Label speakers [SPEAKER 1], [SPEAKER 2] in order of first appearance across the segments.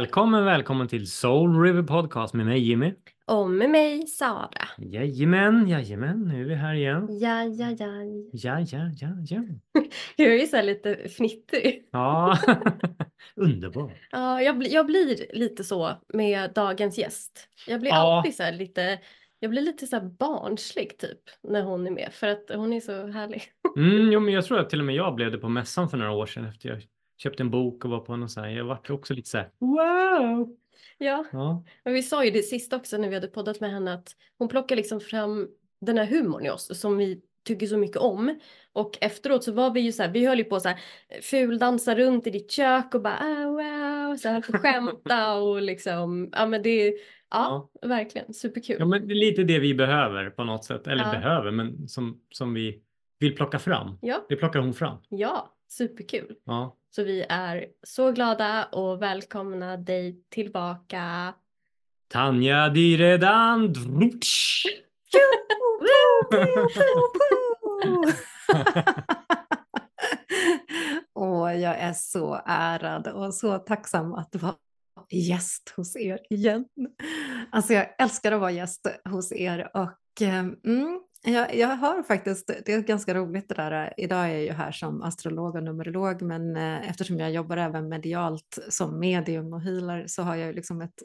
[SPEAKER 1] Välkommen, välkommen till Soul River Podcast med mig Jimmy.
[SPEAKER 2] Och med mig Sara.
[SPEAKER 1] Jajamän, jajamän, nu är vi här igen.
[SPEAKER 2] Ja, ja, ja.
[SPEAKER 1] Ja, ja, ja, ja.
[SPEAKER 2] Jag är ju så här lite fnittrig.
[SPEAKER 1] Ja, underbart.
[SPEAKER 2] Ja, jag, bli, jag blir lite så med dagens gäst. Jag blir
[SPEAKER 1] Ja.
[SPEAKER 2] alltid så här lite, jag blir lite så här barnslig typ när hon är med för att hon är så härlig.
[SPEAKER 1] Mm, jo, men jag tror att till och med jag blev det på mässan för några år sedan efter jag köpte en bok och var på någon sån här. Jag var också lite så här wow.
[SPEAKER 2] Ja,
[SPEAKER 1] Ja,
[SPEAKER 2] men vi sa ju det sist också när vi hade poddat med henne att hon plockar liksom fram den här humorn i oss som vi tycker så mycket om. Och efteråt så var vi ju så här, vi höll ju på så här fuldansa runt i ditt kök och bara ah, wow, så här skämta och liksom, ja men det, ja, verkligen superkul.
[SPEAKER 1] ja, men det är lite det vi behöver på något sätt. Eller
[SPEAKER 2] Ja.
[SPEAKER 1] behöver, men som, som vi vill plocka fram.
[SPEAKER 2] Ja,
[SPEAKER 1] Det plockar hon fram.
[SPEAKER 2] ja, superkul.
[SPEAKER 1] Ja.
[SPEAKER 2] Så vi är så glada och välkomna dig tillbaka.
[SPEAKER 1] Tanja di redan. Drutsch.
[SPEAKER 3] Åh, jag är så ärad och så tacksam att vara gäst hos er igen. Alltså jag älskar att vara gäst hos er och eh, mm, jag, jag har faktiskt, det är ganska roligt det där, eh, idag är jag ju här som astrolog och numerolog men eh, eftersom jag jobbar även medialt som medium och healer så har jag ju liksom ett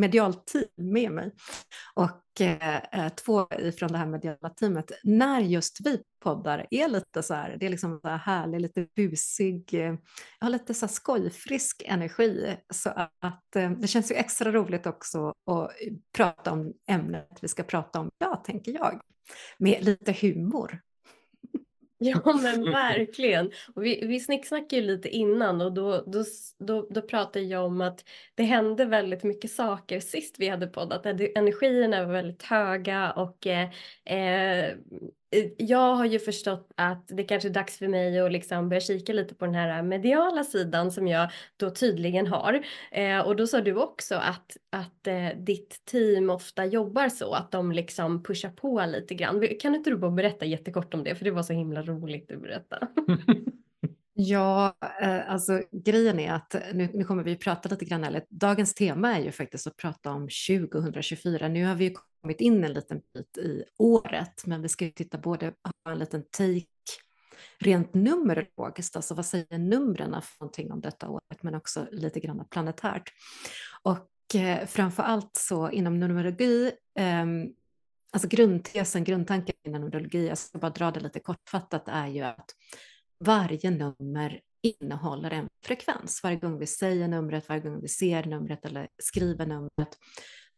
[SPEAKER 3] medialt team med mig. Och eh, eh, två ifrån det här mediala teamet, när just vi poddar är lite så här, det är liksom så här härlig, lite busig, eh, jag har lite så här skojfrisk energi. Så att eh, det känns ju extra roligt också att prata om ämnet vi ska prata om idag, tänker jag. Med lite humor.
[SPEAKER 2] Ja men verkligen. Och vi, vi snicksnackade ju lite innan och då, då, då, då pratade jag om att det hände väldigt mycket saker sist vi hade poddat. Att Energierna var väldigt höga och eh, eh, jag har ju förstått att det kanske är dags för mig att liksom börja kika lite på den här äh, mediala sidan som jag då tydligen har. Eh, och då sa du också att, att eh, ditt team ofta jobbar så att de liksom pushar på lite grann. Kan inte du bara berätta jättekort om det för det var så himla roligt du berättade.
[SPEAKER 3] Ja, eh, alltså grejen är att eh, nu, nu kommer vi prata lite grann, eller dagens tema är ju faktiskt att prata om 2024. Nu har vi ju kommit in en liten bit i året, men vi ska ju titta både ha en liten take rent numerologiskt, alltså vad säger numren för någonting om detta året, men också lite grann planetärt. Och eh, framför allt så inom numerologi, eh, alltså grundtesen, grundtanken inom numerologi, jag ska bara dra det lite kortfattat, är ju att varje nummer innehåller en frekvens. Varje gång vi säger numret, varje gång vi ser numret eller skriver numret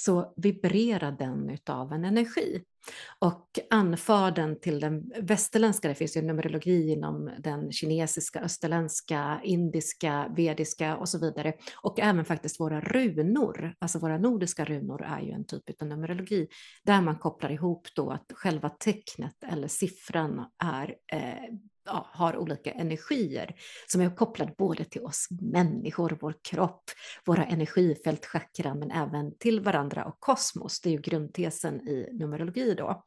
[SPEAKER 3] så vibrerar den utav en energi. Och anfadern till den västerländska, det finns ju numerologi inom den kinesiska, österländska, indiska, vediska och så vidare. Och även faktiskt våra runor, alltså våra nordiska runor är ju en typ av numerologi där man kopplar ihop då att själva tecknet eller siffran är eh, ja, har olika energier som är kopplade både till oss människor, vår kropp, våra energifält, chakran, men även till varandra och kosmos. Det är ju grundtesen i numerologi då.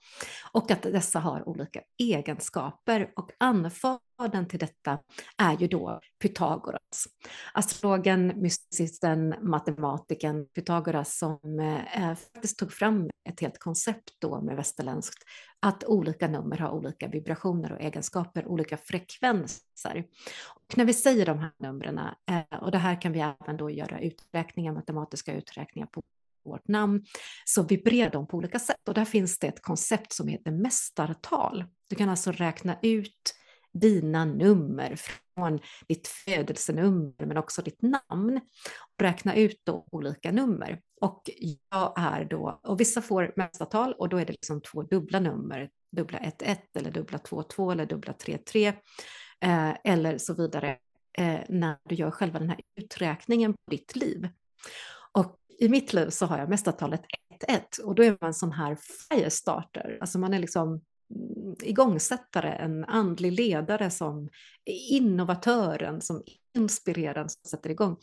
[SPEAKER 3] Och att dessa har olika egenskaper och anfall anfadern till detta är ju då Pythagoras. Astrologen, mysticisten, matematikern Pythagoras som eh, eh, faktiskt tog fram ett helt koncept då med västerländskt att olika nummer har olika vibrationer och egenskaper, olika frekvenser. Och när vi säger de här numren, eh, och det här kan vi även då göra uträkningar, matematiska uträkningar på vårt namn, så vibrerar de på olika sätt. Och där finns det ett koncept som heter mästartal. Du kan alltså räkna ut dina nummer från ditt födelsenummer men också ditt namn. Och räkna ut då olika nummer. Och jag är då, och vissa får mästartal och då är det liksom två dubbla nummer, dubbla 11 eller dubbla 22 eller dubbla 33 eh, eller så vidare eh, när du gör själva den här uträkningen på ditt liv. Och i mitt liv så har jag mästartalet 1-1 och då är man en sån här firestarter, alltså man är liksom igångsättare, en andlig ledare som innovatören, som inspirerar, som sätter igång.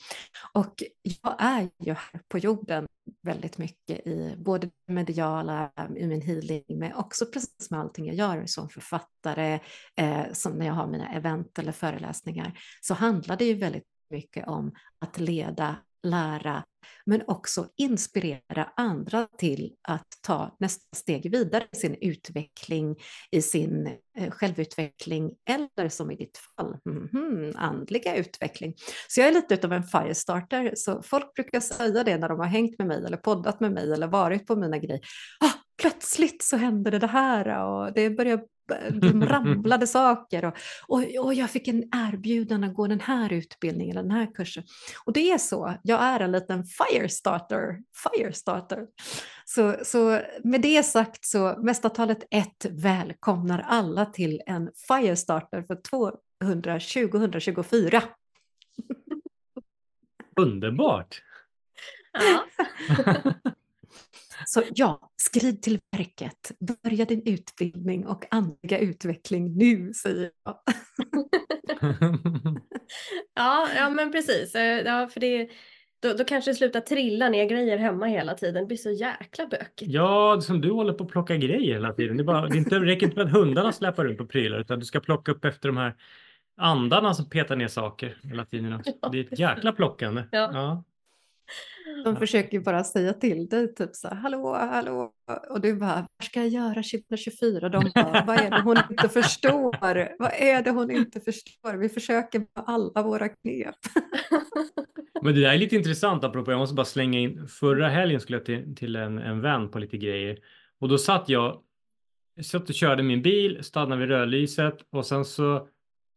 [SPEAKER 3] Och jag är ju här på jorden väldigt mycket i både det mediala, i min healing, men också precis med allting jag gör som författare, eh, som när jag har mina event eller föreläsningar, så handlar det ju väldigt mycket om att leda lära, men också inspirera andra till att ta nästa steg vidare i sin utveckling, i sin eh, självutveckling eller som i ditt fall, mm, andliga utveckling. Så jag är lite av en firestarter, så folk brukar säga det när de har hängt med mig eller poddat med mig eller varit på mina grejer. Ah, plötsligt så händer det det här och det börjar ramlade saker och, och, och jag fick en erbjudande att gå den här utbildningen eller den här kursen. Och det är så, jag är en liten firestarter. firestarter. Så, så med det sagt så mästartalet 1 välkomnar alla till en firestarter för 200, 2024.
[SPEAKER 1] Underbart!
[SPEAKER 2] Ja.
[SPEAKER 3] Så ja, skriv till verket, börja din utbildning och andliga utveckling nu, säger jag.
[SPEAKER 2] ja, ja, men precis. Eh, ja, för det, då, då kanske det slutar trilla ner grejer hemma hela tiden. Det blir så jäkla bökigt.
[SPEAKER 1] Ja, som du håller på att plocka grejer hela tiden. Det, är bara, det är inte, räcker inte med att hundarna släpar runt på prylar utan du ska plocka upp efter de här andarna som petar ner saker hela tiden.
[SPEAKER 2] Ja,
[SPEAKER 1] Det är ett jäkla plockande.
[SPEAKER 2] Ja.
[SPEAKER 1] Ja.
[SPEAKER 3] De försöker bara säga till dig, typ så här, hallå, hallå, och du bara, vad ska jag göra 2024? De bara, vad är det hon inte förstår? Vad är det hon inte förstår? Vi försöker med alla våra knep.
[SPEAKER 1] Men det där är lite intressant apropå, jag måste bara slänga in, förra helgen skulle jag till, till en, en vän på lite grejer och då satt jag, satt och körde min bil, stannade vid rödlyset och sen så,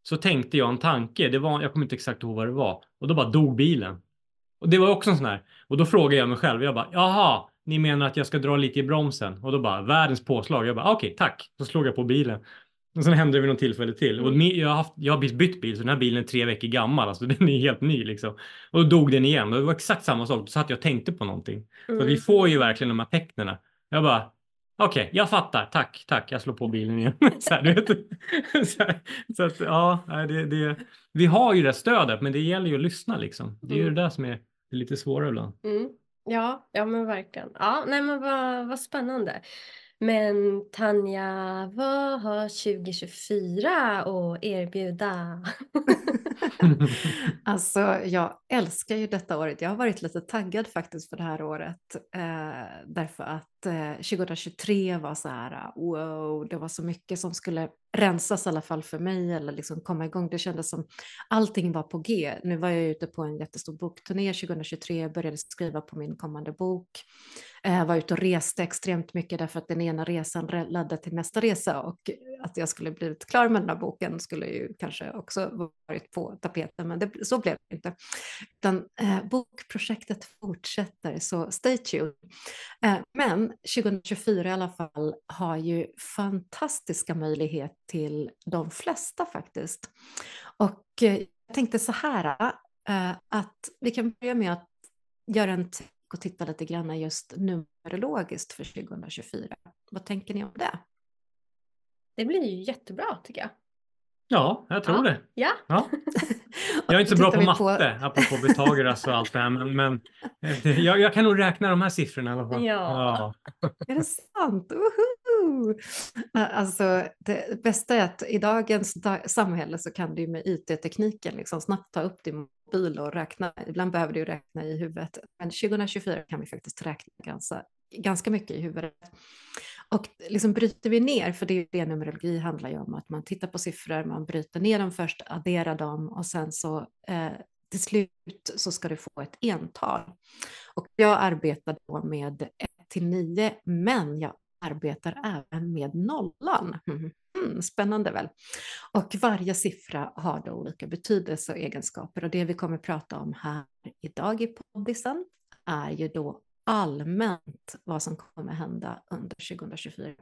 [SPEAKER 1] så tänkte jag en tanke, det var, jag kommer inte exakt ihåg vad det var och då bara dog bilen. Och det var också en sån här, och då frågade jag mig själv, jag bara, jaha, ni menar att jag ska dra lite i bromsen? Och då bara, världens påslag. Jag bara, okej, tack. Så slog jag på bilen. Och sen hände det vid något tillfälle till. Och
[SPEAKER 2] Mm.
[SPEAKER 1] jag har, haft, jag har bytt bil, så den här bilen är tre veckor gammal. Alltså den är helt ny liksom. Och då dog den igen. Och det var exakt samma sak. Då satt jag och tänkte på någonting. Så
[SPEAKER 2] Mm.
[SPEAKER 1] vi får ju verkligen de här tecknen. Jag bara, okej, jag fattar. Tack, tack. Jag slår på bilen igen. så, här, så, här, så att, ja, det, det, vi har ju det stödet, men det gäller ju att lyssna liksom. Det är ju
[SPEAKER 2] Mm.
[SPEAKER 1] det där som är, det är lite svårare ibland.
[SPEAKER 2] Mm. Ja, ja men verkligen. Ja, nej men vad, vad spännande. Men Tanja, vad har 2024 att erbjuda?
[SPEAKER 3] Alltså, jag älskar ju detta året. Jag har varit lite taggad faktiskt för det här året. Eh, därför att eh, 2023 var så här, wow, det var så mycket som skulle rensas i alla fall för mig eller liksom komma igång. Det kändes som allting var på G. Nu var jag ute på en jättestor bokturné 2023, började skriva på min kommande bok. Eh, var ute och reste extremt mycket därför att den ena resan ledde till nästa resa och att jag skulle blivit klar med den här boken skulle ju kanske också varit på tapeten, men det, så blev det inte. Utan eh, bokprojektet fortsätter, så stay tuned. Eh, men 2024 i alla fall har ju fantastiska möjligheter till de flesta faktiskt. Och eh, jag tänkte så här, eh, att vi kan börja med att göra en take och titta lite grann just numerologiskt för 2024. Vad tänker ni om det?
[SPEAKER 2] Det blir ju jättebra tycker jag.
[SPEAKER 1] Ja, jag tror
[SPEAKER 2] Ja.
[SPEAKER 1] det.
[SPEAKER 2] Ja,
[SPEAKER 1] Ja. Jag är inte så bra på matte, apropå Pythagoras och allt det här, men, men eh, jag, jag kan nog räkna de här siffrorna i alla fall.
[SPEAKER 2] Ja.
[SPEAKER 3] Är det sant? Woho! Alltså, det bästa är att i dagens samhälle så kan du med IT-tekniken liksom snabbt ta upp din mobil och räkna. Ibland behöver du räkna i huvudet, men 2024 kan vi faktiskt räkna ganska, ganska mycket i huvudet. Och liksom bryter vi ner, för det är det numerologi handlar ju om, att man tittar på siffror, man bryter ner dem först, adderar dem och sen så eh, till slut så ska du få ett ental. Och jag arbetar då med 1 till 9, men jag arbetar även med nollan. Mm, spännande väl? Och varje siffra har då olika betydelse och egenskaper och det vi kommer prata om här idag i poddisen är ju då allmänt vad som kommer hända under 2024.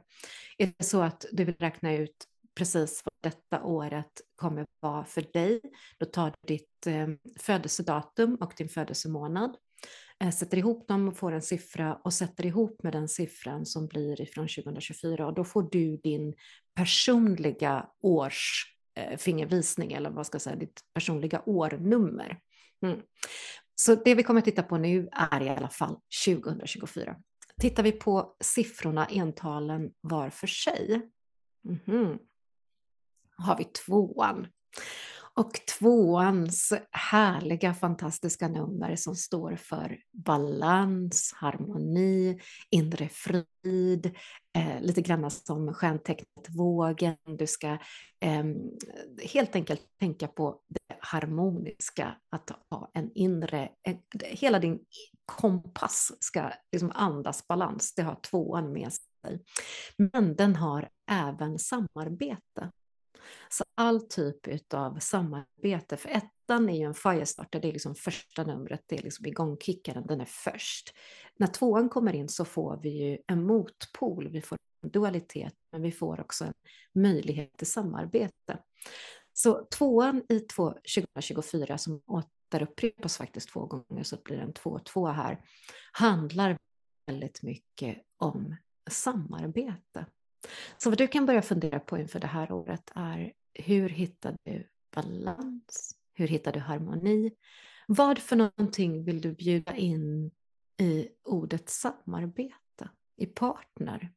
[SPEAKER 3] Är det så att du vill räkna ut precis vad detta året kommer vara för dig, då tar du ditt eh, födelsedatum och din födelsemånad, Eh, sätter ihop dem och får en siffra och sätter ihop med den siffran som blir ifrån 2024 och då får du din personliga års eh, fingervisning eller vad ska jag säga, ditt personliga årnummer. Mm. Så det vi kommer titta på nu är i alla fall 2024. Tittar vi på siffrorna, entalen var för sig, mhm, har vi tvåan. Och tvåans härliga, fantastiska nummer som står för balans, harmoni, inre frid, eh, lite grann som stjärntecknet vågen. Du ska eh, helt enkelt tänka på det harmoniska, att ha en inre, en, hela din kompass ska liksom andas balans, det har tvåan med sig. Men den har även samarbete. Så all typ av samarbete, för ettan är ju en firestarter, det är liksom första numret, det är liksom igångkickaren, den är först. När tvåan kommer in så får vi ju en motpol, vi får en dualitet, men vi får också en möjlighet till samarbete. Så tvåan i 2024, som återupprepas faktiskt två gånger, så blir det en 2-2 här, handlar väldigt mycket om samarbete. Så vad du kan börja fundera på inför det här året är hur hittar du balans? Hur hittar du harmoni? Vad för någonting vill du bjuda in i ordet samarbete, i partner?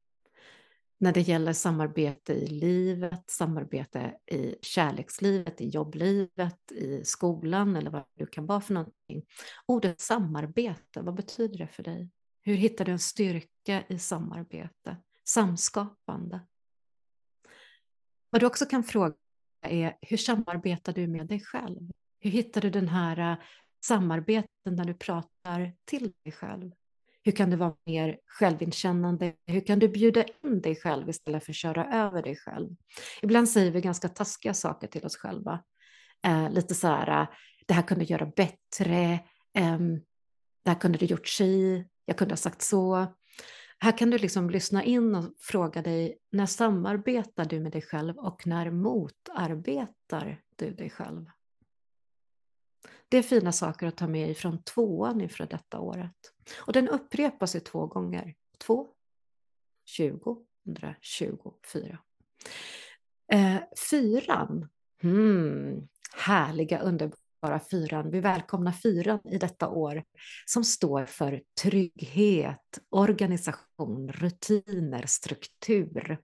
[SPEAKER 3] När det gäller samarbete i livet, samarbete i kärlekslivet, i jobblivet, i skolan eller vad det kan vara för någonting. Ordet samarbete, vad betyder det för dig? Hur hittar du en styrka i samarbete? Samskapande. Vad du också kan fråga är hur samarbetar du med dig själv? Hur hittar du den här eh, samarbeten när du pratar till dig själv? Hur kan du vara mer självinkännande? Hur kan du bjuda in dig själv istället för att köra över dig själv? Ibland säger vi ganska taskiga saker till oss själva. Eh, lite så här, eh, det här kunde du göra bättre, eh, det här kunde du gjort si, jag kunde ha sagt så. Här kan du liksom lyssna in och fråga dig, när samarbetar du med dig själv och när motarbetar du dig själv? Det är fina saker att ta med ifrån tvåan inför detta året. Och den upprepas ju två gånger. Två, 20, 124. Eh, fyran, hmm, härliga underbara bara fyran. Vi välkomnar fyran i detta år som står för trygghet, organisation, rutiner, struktur.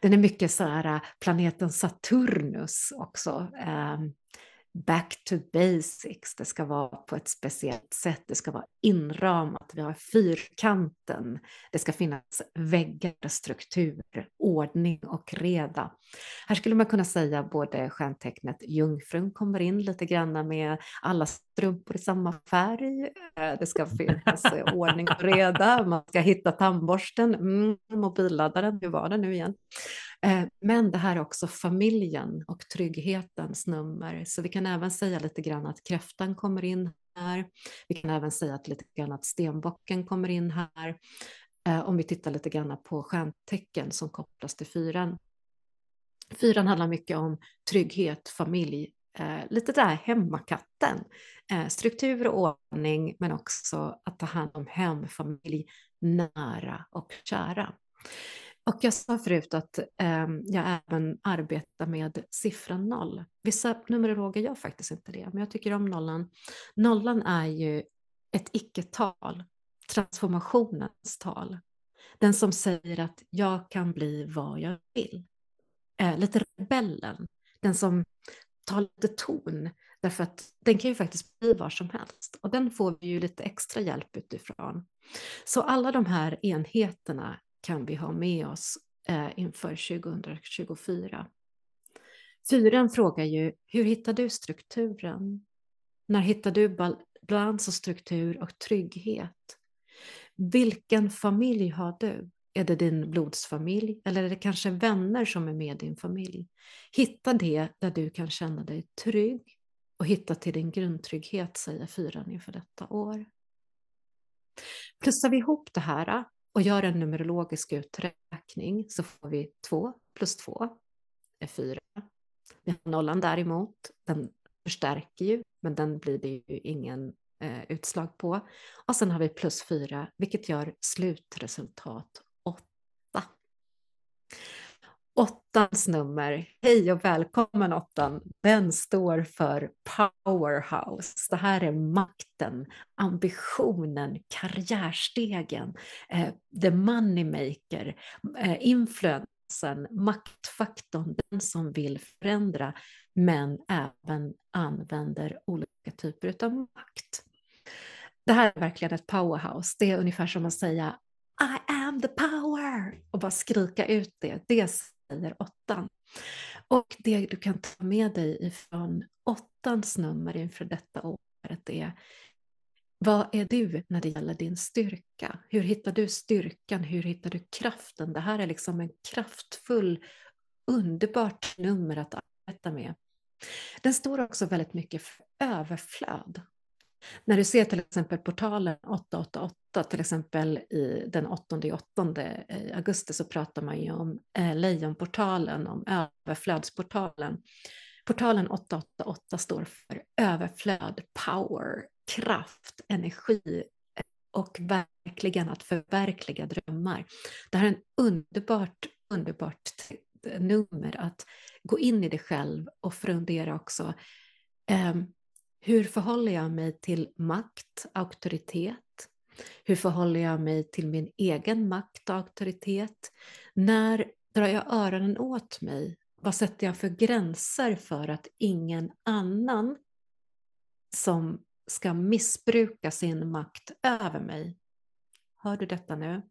[SPEAKER 3] Den är mycket så här äh, planeten Saturnus också. Ehm, Back to basics, det ska vara på ett speciellt sätt, det ska vara inramat, vi har fyrkanten, det ska finnas väggar, struktur, ordning och reda. Här skulle man kunna säga både stjärntecknet Jungfrun kommer in lite grann med alla strumpor i samma färg, det ska finnas ordning och reda, man ska hitta tandborsten, mm, mobilladdaren, hur var det nu igen? Eh, men det här är också familjen och trygghetens nummer. Så vi kan även säga lite grann att kräftan kommer in här. Vi kan även säga att lite grann att stenbocken kommer in här. Eh, om vi tittar lite grann på stjärntecken som kopplas till fyran. Fyran handlar mycket om trygghet, familj, eh, lite där hemmakatten. Eh, struktur och ordning men också att ta hand om hem, familj, nära och kära. Och jag sa förut att eh, jag även arbetar med siffran noll. Vissa numerologer gör faktiskt inte det, men jag tycker om nollan. Nollan är ju ett icke-tal, transformationens tal. Den som säger att jag kan bli vad jag vill. Eh, lite rebellen, den som tar lite ton, därför att den kan ju faktiskt bli var som helst. Och den får vi ju lite extra hjälp utifrån. Så alla de här enheterna kan vi ha med oss eh, inför 2024. Fyran frågar ju, hur hittar du strukturen? När hittar du balans och struktur och trygghet? Vilken familj har du? Är det din blodsfamilj eller är det kanske vänner som är med din familj? Hitta det där du kan känna dig trygg och hitta till din grundtrygghet, säger fyran inför detta år. Plussar vi ihop det här och gör en numerologisk uträkning så får vi 2 plus 2 är 4. Vi har nollan däremot, den förstärker ju, men den blir det ju ingen eh, utslag på. Och sen har vi plus 4, vilket gör slutresultat 8. Åttans nummer, hej och välkommen åttan, den står för powerhouse. Det här är makten, ambitionen, karriärstegen, eh, the moneymaker, eh, influensen, maktfaktorn, den som vill förändra. men även använder olika typer av makt. Det här är verkligen ett powerhouse. Det är ungefär som att säga I am the power och bara skrika ut det. Det säger åttan. Och det du kan ta med dig ifrån åttans nummer inför detta året är vad är du när det gäller din styrka? Hur hittar du styrkan? Hur hittar du kraften? Det här är liksom en kraftfull, underbart nummer att arbeta med. Den står också väldigt mycket för överflöd. När du ser till exempel portalen 888, till exempel i den 8 eh, augusti så pratar man ju om eh, lejonportalen, om överflödsportalen. Portalen 888 står för överflöd, power, kraft, energi eh, och verkligen att förverkliga drömmar. Det här är en underbart, underbart nummer att gå in i det själv och fundera också. Eh, hur förhåller jag mig till makt, auktoritet? Hur förhåller jag mig till min egen makt och auktoritet? När drar jag öronen åt mig? Vad sätter jag för gränser för att ingen annan som ska missbruka sin makt över mig? Hör du detta nu?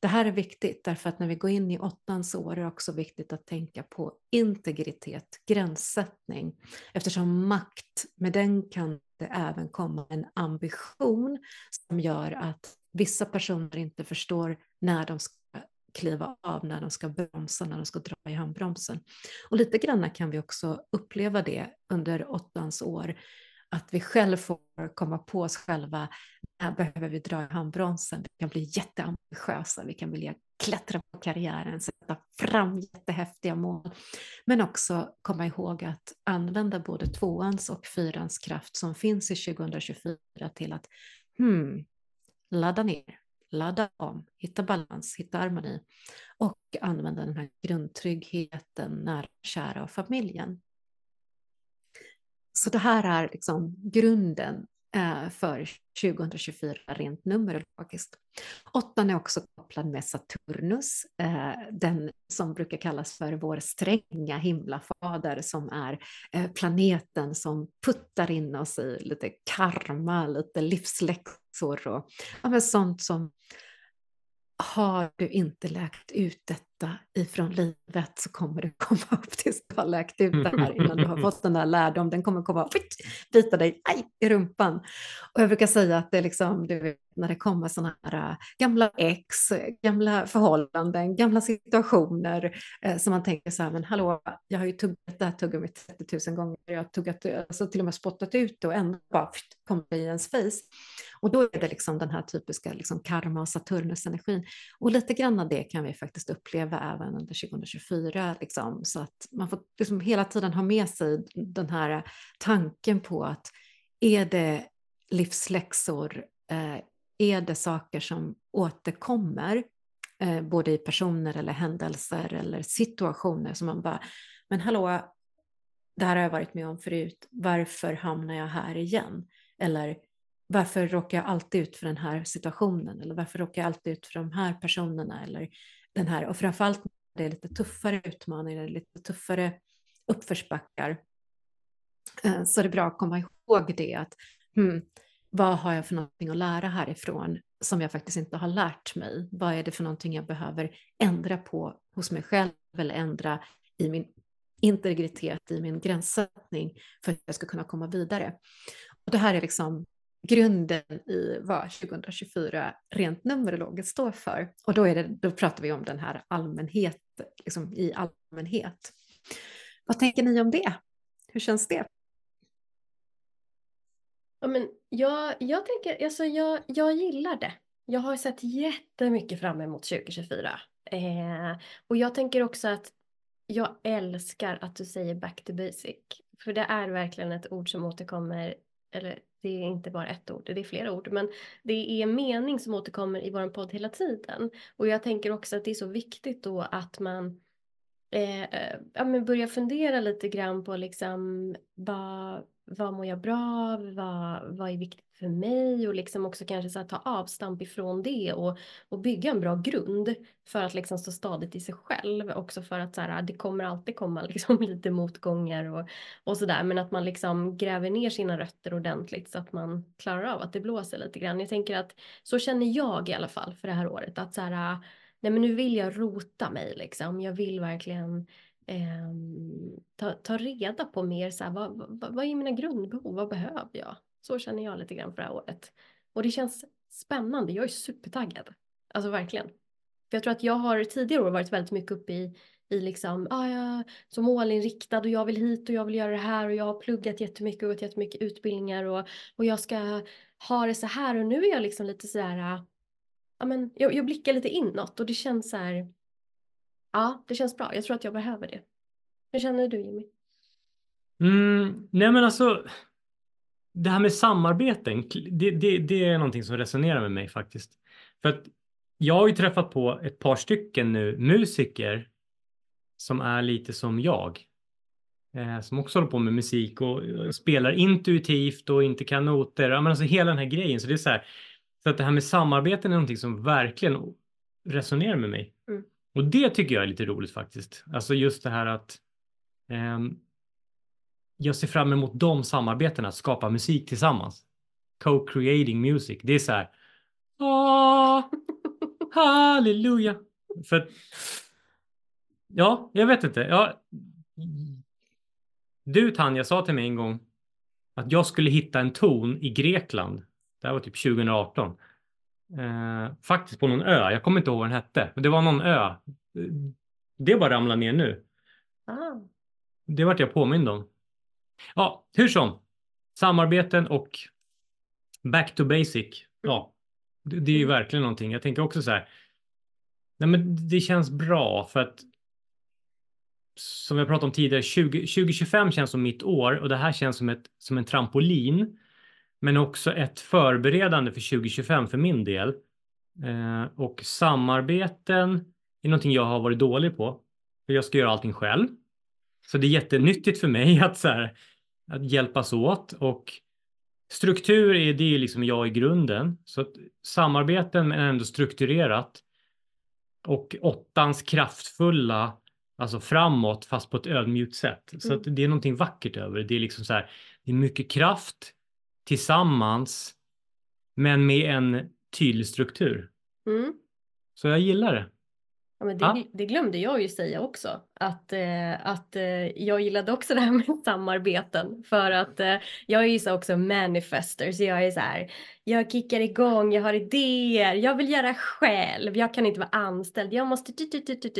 [SPEAKER 3] Det här är viktigt därför att när vi går in i åttans år är det också viktigt att tänka på integritet, gränssättning. Eftersom makt, med den kan det även komma en ambition som gör att vissa personer inte förstår när de ska kliva av, när de ska bromsa, när de ska dra i handbromsen. Och lite grann kan vi också uppleva det under åttans år att vi själva får komma på oss själva, när behöver vi dra i handbromsen, vi kan bli jätteambitiösa, vi kan vilja klättra på karriären, sätta fram jättehäftiga mål, men också komma ihåg att använda både tvåans och fyrans kraft som finns i 2024 till att hmm, ladda ner, ladda om, hitta balans, hitta harmoni och använda den här grundtryggheten, nära, kära och familjen så det här är liksom grunden eh, för 2024 rent numerologiskt. Åttan är också kopplad med Saturnus, eh, den som brukar kallas för vår stränga himlafader som är eh, planeten som puttar in oss i lite karma, lite livsläxor och ja, sånt som har du inte läkt ut detta ifrån livet så kommer du komma upp tills du har läkt ut det här innan du har fått den där lärdom. Den kommer komma och bita dig aj, i rumpan. Och jag brukar säga att det är liksom, du vet, när det kommer sådana här äh, gamla ex, gamla förhållanden, gamla situationer eh, som man tänker så här, men hallå, jag har ju tuggat det här tuggummit 30 000 gånger, jag har tuggat, alltså till och med spottat ut det och ändå bara kommer det i ens face. Och då är det liksom den här typiska liksom karma och Saturnus-energin. Och lite grann av det kan vi faktiskt uppleva även under 2024, liksom, så att man får liksom hela tiden ha med sig den här tanken på att är det livsläxor, eh, är det saker som återkommer, eh, både i personer eller händelser eller situationer som man bara, men hallå, det här har jag varit med om förut, varför hamnar jag här igen? Eller varför råkar jag alltid ut för den här situationen? Eller varför råkar jag alltid ut för de här personerna? Eller den här, och framförallt det är lite tuffare utmaningar, lite tuffare uppförsbackar. Eh, så det är bra att komma ihåg det, att hmm, vad har jag för någonting att lära härifrån som jag faktiskt inte har lärt mig? Vad är det för någonting jag behöver ändra på hos mig själv eller ändra i min integritet, i min gränssättning för att jag ska kunna komma vidare? Och det här är liksom grunden i vad 2024 rent numerologiskt står för. Och då, är det, då pratar vi om den här allmänhet, liksom i allmänhet. Vad tänker ni om det? Hur känns det?
[SPEAKER 2] Ja, men jag, jag, tänker, alltså jag, jag gillar det. Jag har sett jättemycket fram emot 2024. Eh, och jag tänker också att jag älskar att du säger back to basic. För det är verkligen ett ord som återkommer, eller det är inte bara ett ord, det är flera ord, men det är mening som återkommer i vår podd hela tiden. Och jag tänker också att det är så viktigt då att man eh, eh ja, men börjar fundera lite grann på liksom vad, vad mår jag bra av, vad, vad är viktigt för mig och liksom också kanske så ta avstamp ifrån det och, och bygga en bra grund för att liksom stå stadigt i sig själv. Också för att så här, det kommer alltid komma liksom lite motgångar och, och sådär men att man liksom gräver ner sina rötter ordentligt så att man klarar av att det blåser lite grann. Jag tänker att så känner jag i alla fall för det här året att så här, ah, nej men nu vill jag rota mig liksom. Jag vill verkligen eh, ta, ta reda på mer så här, vad, vad, vad är mina grundbehov, vad behöver jag? Så känner jag lite grann för det här året. Och det känns spännande, jag är supertaggad. Alltså verkligen. För jag tror att jag har tidigare år varit väldigt mycket uppe i, i liksom, ah, är så målinriktad och jag vill hit och jag vill göra det här och jag har pluggat jättemycket och gått jättemycket utbildningar och, och jag ska ha det så här och nu är jag liksom lite så här, ah, ja men jag, jag blickar lite inåt och det känns så här, ja det känns bra, jag tror att jag behöver det. Hur känner du Jimmy?
[SPEAKER 1] Mm, nej men alltså, det här med samarbeten, det, det, det, är någonting som resonerar med mig faktiskt. För att jag har ju träffat på ett par stycken nu musiker som är lite som jag. Eh, som också håller på med musik och, och spelar intuitivt och inte kan noter. Men alltså hela den här grejen. Så det är så här. Så att det här med samarbeten är någonting som verkligen resonerar med mig. Och det tycker jag är lite roligt faktiskt. Alltså just det här att eh, jag ser fram emot de samarbetena, att skapa musik tillsammans. Co-creating music. Det är så här. Åh, halleluja. För ja, jag vet inte. Ja, du Tanja sa till mig en gång att jag skulle hitta en ton i Grekland. Det här var typ 2018. Eh, faktiskt på någon ö. Jag kommer inte ihåg vad den hette. Men det var någon ö. Det bara ramlar ner nu. Ah. Det vart jag påmind om. Ja, hur som. Samarbeten och back to basic. Ja, det, det är ju mm. verkligen någonting. Jag tänker också så här. Nej, men det känns bra för att som jag pratade om tidigare, 20, 2025 känns som mitt år och det här känns som, ett, som en trampolin. Men också ett förberedande för 2025 för min del. Eh, och samarbeten är någonting jag har varit dålig på. För jag ska göra allting själv. Så det är jättenyttigt för mig att, så här, att hjälpas åt och struktur är det liksom jag i grunden. Så att samarbeten är ändå strukturerat och åttans kraftfulla, alltså framåt fast på ett ödmjukt sätt. Så att mm. det är någonting vackert över det. Det är liksom så här, det är mycket kraft tillsammans men med en tydlig struktur. Mm. Så jag gillar det.
[SPEAKER 2] Ja, men det, ja. det, glömde jag ju säga också. Att, eh, att eh, jag gillade också det här med samarbeten. För att eh, jag är ju så också manifester. Så jag är så här. Jag kickar igång, jag har idéer, jag vill göra själv. Jag kan inte vara anställd. Jag måste...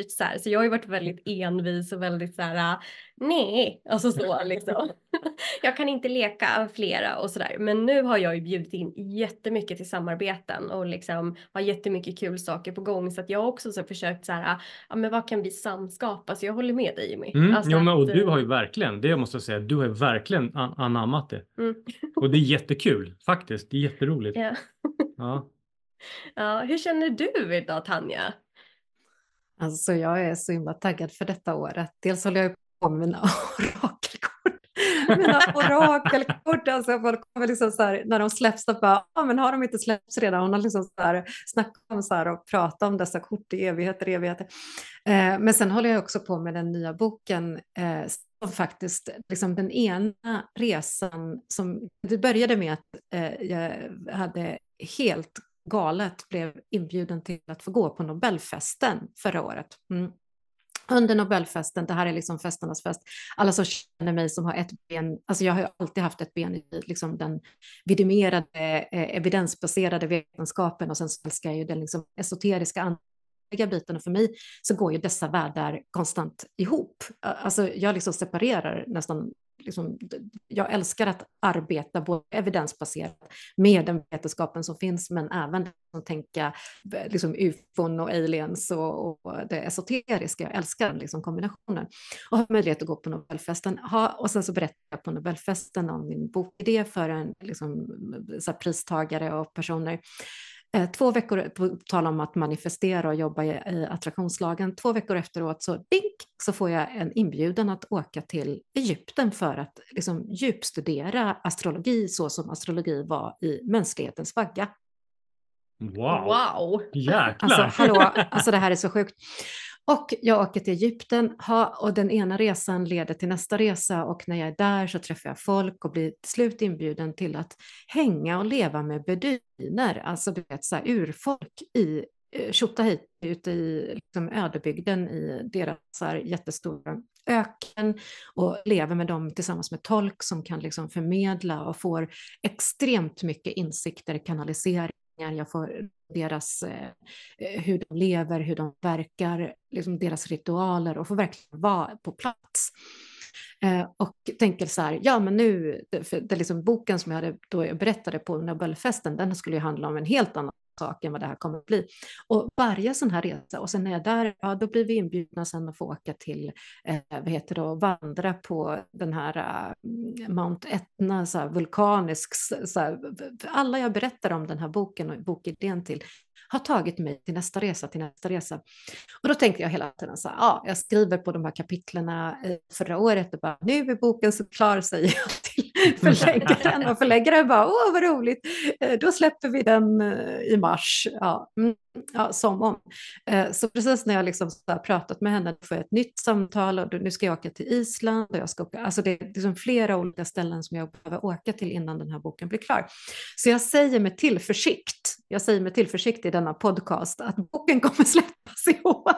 [SPEAKER 2] Så, här. så jag har ju varit väldigt envis och väldigt så här nej, alltså så liksom. jag kan inte leka flera och sådär. Men nu har jag ju bjudit in jättemycket till samarbeten och liksom har jättemycket kul saker på gång. Så att jag har också så försökt så här, ja men vad kan vi samskapa? Så jag håller med dig Jimmy.
[SPEAKER 1] Mm, alltså jo, men, och du har ju verkligen, det måste jag säga, du har ju verkligen an anammat det. Mm. och det är jättekul faktiskt, det är jätteroligt. Ja.
[SPEAKER 2] ja. ja, hur känner du idag Tanja?
[SPEAKER 3] Alltså jag är så himla taggad för detta året. Dels håller jag på med mina orakelkort. Mina orakelkort, alltså folk kommer liksom så här, när de släpps, så bara, ah, men har de inte släppts redan? Hon har liksom så här, snackat om så här och pratat om dessa kort i evigheter, evigheter. Eh, men sen håller jag också på med den nya boken eh, som faktiskt, liksom den ena resan som, det började med att eh, jag hade helt galet blev inbjuden till att få gå på Nobelfesten förra året. Mm under Nobelfesten, det här är liksom festernas fest, alla som känner mig som har ett ben, alltså jag har ju alltid haft ett ben i liksom den vidimerade, eh, evidensbaserade vetenskapen och sen så älskar jag ju den liksom esoteriska andliga biten och för mig så går ju dessa världar konstant ihop. Alltså jag liksom separerar nästan liksom, jag älskar att arbeta både evidensbaserat med den vetenskapen som finns, men även att tänka liksom, ufon och aliens och, och det esoteriska. Jag älskar liksom, kombinationen. Och har möjlighet att gå på Nobelfesten. Ha, och sen så berättar jag på Nobelfesten om min bokidé för en liksom, så pristagare och personer. Eh, två veckor, på tal om att manifestera och jobba i, attraktionslagen, två veckor efteråt så dink, så får jag en inbjudan att åka till Egypten för att liksom, djupstudera astrologi så som astrologi var i mänsklighetens vagga.
[SPEAKER 1] Wow!
[SPEAKER 2] Wow!
[SPEAKER 1] Jäklar!
[SPEAKER 3] Alltså hallå, alltså det här är så sjukt. Och jag åker till Egypten. Ha, och den ena resan leder till nästa resa. Och när jag är där så träffar jag folk och blir till slut inbjuden till att hänga och leva med beduiner, alltså du vet så här, urfolk i eh, Tjotahejti ute i liksom, ödebygden i deras så här, jättestora öken och lever med dem tillsammans med tolk som kan liksom förmedla och får extremt mycket insikter, kanalisering jag får deras, eh, hur de lever, hur de verkar, liksom deras ritualer och får verkligen vara på plats. Eh, och tänker så här, ja men nu, för det liksom boken som jag hade, då jag berättade på Nobelfesten, den skulle ju handla om en helt annan sak än vad det här kommer att bli. Och varje sån här resa, och sen när jag är där, ja då blir vi inbjudna sen att få åka till, eh, vad heter det, och vandra på den här eh, Mount Etna, så här, vulkanisk, så här, alla jag berättar om den här boken och bokidén till har tagit mig till nästa resa, till nästa resa. Och då tänkte jag hela tiden så här, ja, jag skriver på de här kapitlerna förra året och bara, nu är boken så klar, säger jag till förläggaren och förläggaren bara, åh vad roligt, eh, då släpper vi den eh, i mars. Ja, mm, ja, som om. Eh, så precis när jag liksom har pratat med henne får jag ett nytt samtal och nu ska jag åka till Island och jag ska åka, alltså det är liksom flera olika ställen som jag behöver åka till innan den här boken blir klar. Så jag säger med tillförsikt, jag säger med tillförsikt i denna podcast att boken kommer släppas i år.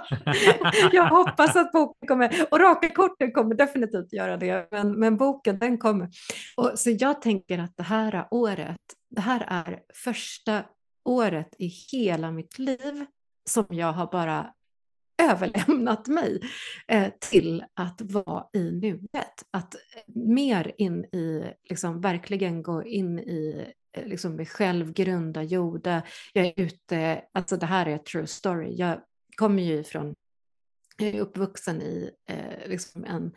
[SPEAKER 3] jag hoppas att boken kommer, och Raka korten kommer definitivt göra det, men, men boken den kommer. Och, så jag tänker att det här året, det här är första året i hela mitt liv som jag har bara överlämnat mig eh, till att vara i nuet. Att mer in i, liksom verkligen gå in i Eh, liksom mig själv, grunda, jorda. Jag är ute, alltså det här är true story. Jag kommer ju ifrån, jag är uppvuxen i eh, liksom en,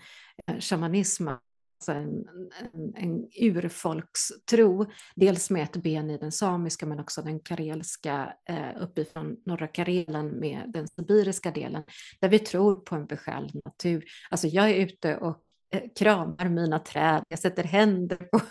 [SPEAKER 3] eh, shamanism alltså en, en, en urfolkstro, dels med ett ben i den samiska men också den karelska, eh, uppifrån norra Karelen med den sibiriska delen, där vi tror på en besjälad natur. Alltså jag är ute och Eh, kramar mina träd, jag sätter händer på...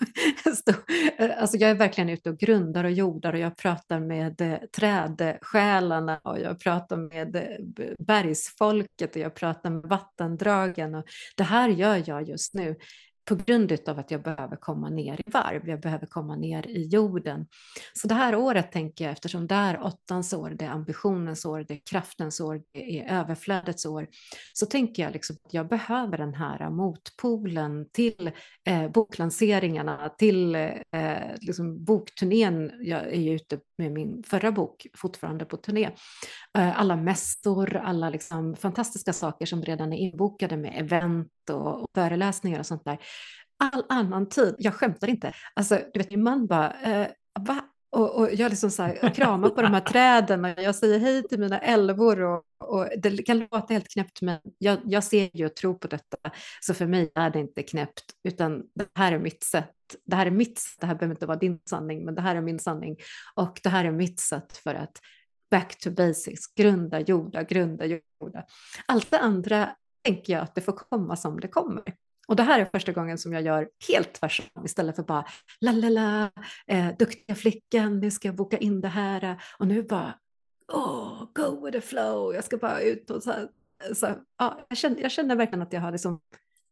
[SPEAKER 3] Eh, alltså jag är verkligen ute och grundar och jordar och jag pratar med eh, trädsjälarna och jag pratar med bergsfolket och jag pratar med vattendragen. Och det här gör jag just nu på grund av att jag behöver komma ner i varv, jag behöver komma ner i jorden. Så det här året tänker jag, eftersom det är åttans år, det är ambitionens år, det är kraftens år, det är överflödets år, så tänker jag liksom att jag behöver den här motpolen till eh, boklanseringarna, till eh, liksom bokturnén. Jag är ju ute med min förra bok fortfarande på turné. Eh, alla mässor, alla liksom fantastiska saker som redan är inbokade med event och, och föreläsningar och sånt där. All annan tid, jag skämtar inte, alltså du vet min man bara, eh, va? Och, och, jag liksom så här, kramar på de här träden och jag säger hej till mina älvor och, och det kan låta helt knäppt men jag, jag ser ju och tror på detta så för mig är det inte knäppt utan det här är mitt sätt. Det här är mitt sätt, det här behöver inte vara din sanning men det här är min sanning och det här är mitt sätt för att back to basics, grunda, jorda, grunda, jorda. Allt det andra tänker jag att det får komma som det kommer. Och det här är första gången som jag gör helt tvärtom istället för bara la la la, eh, duktiga flickan, nu ska jag boka in det här och nu bara oh, go with the flow, jag ska bara ut och så här. Så, ja, jag, känner, jag känner verkligen att jag har liksom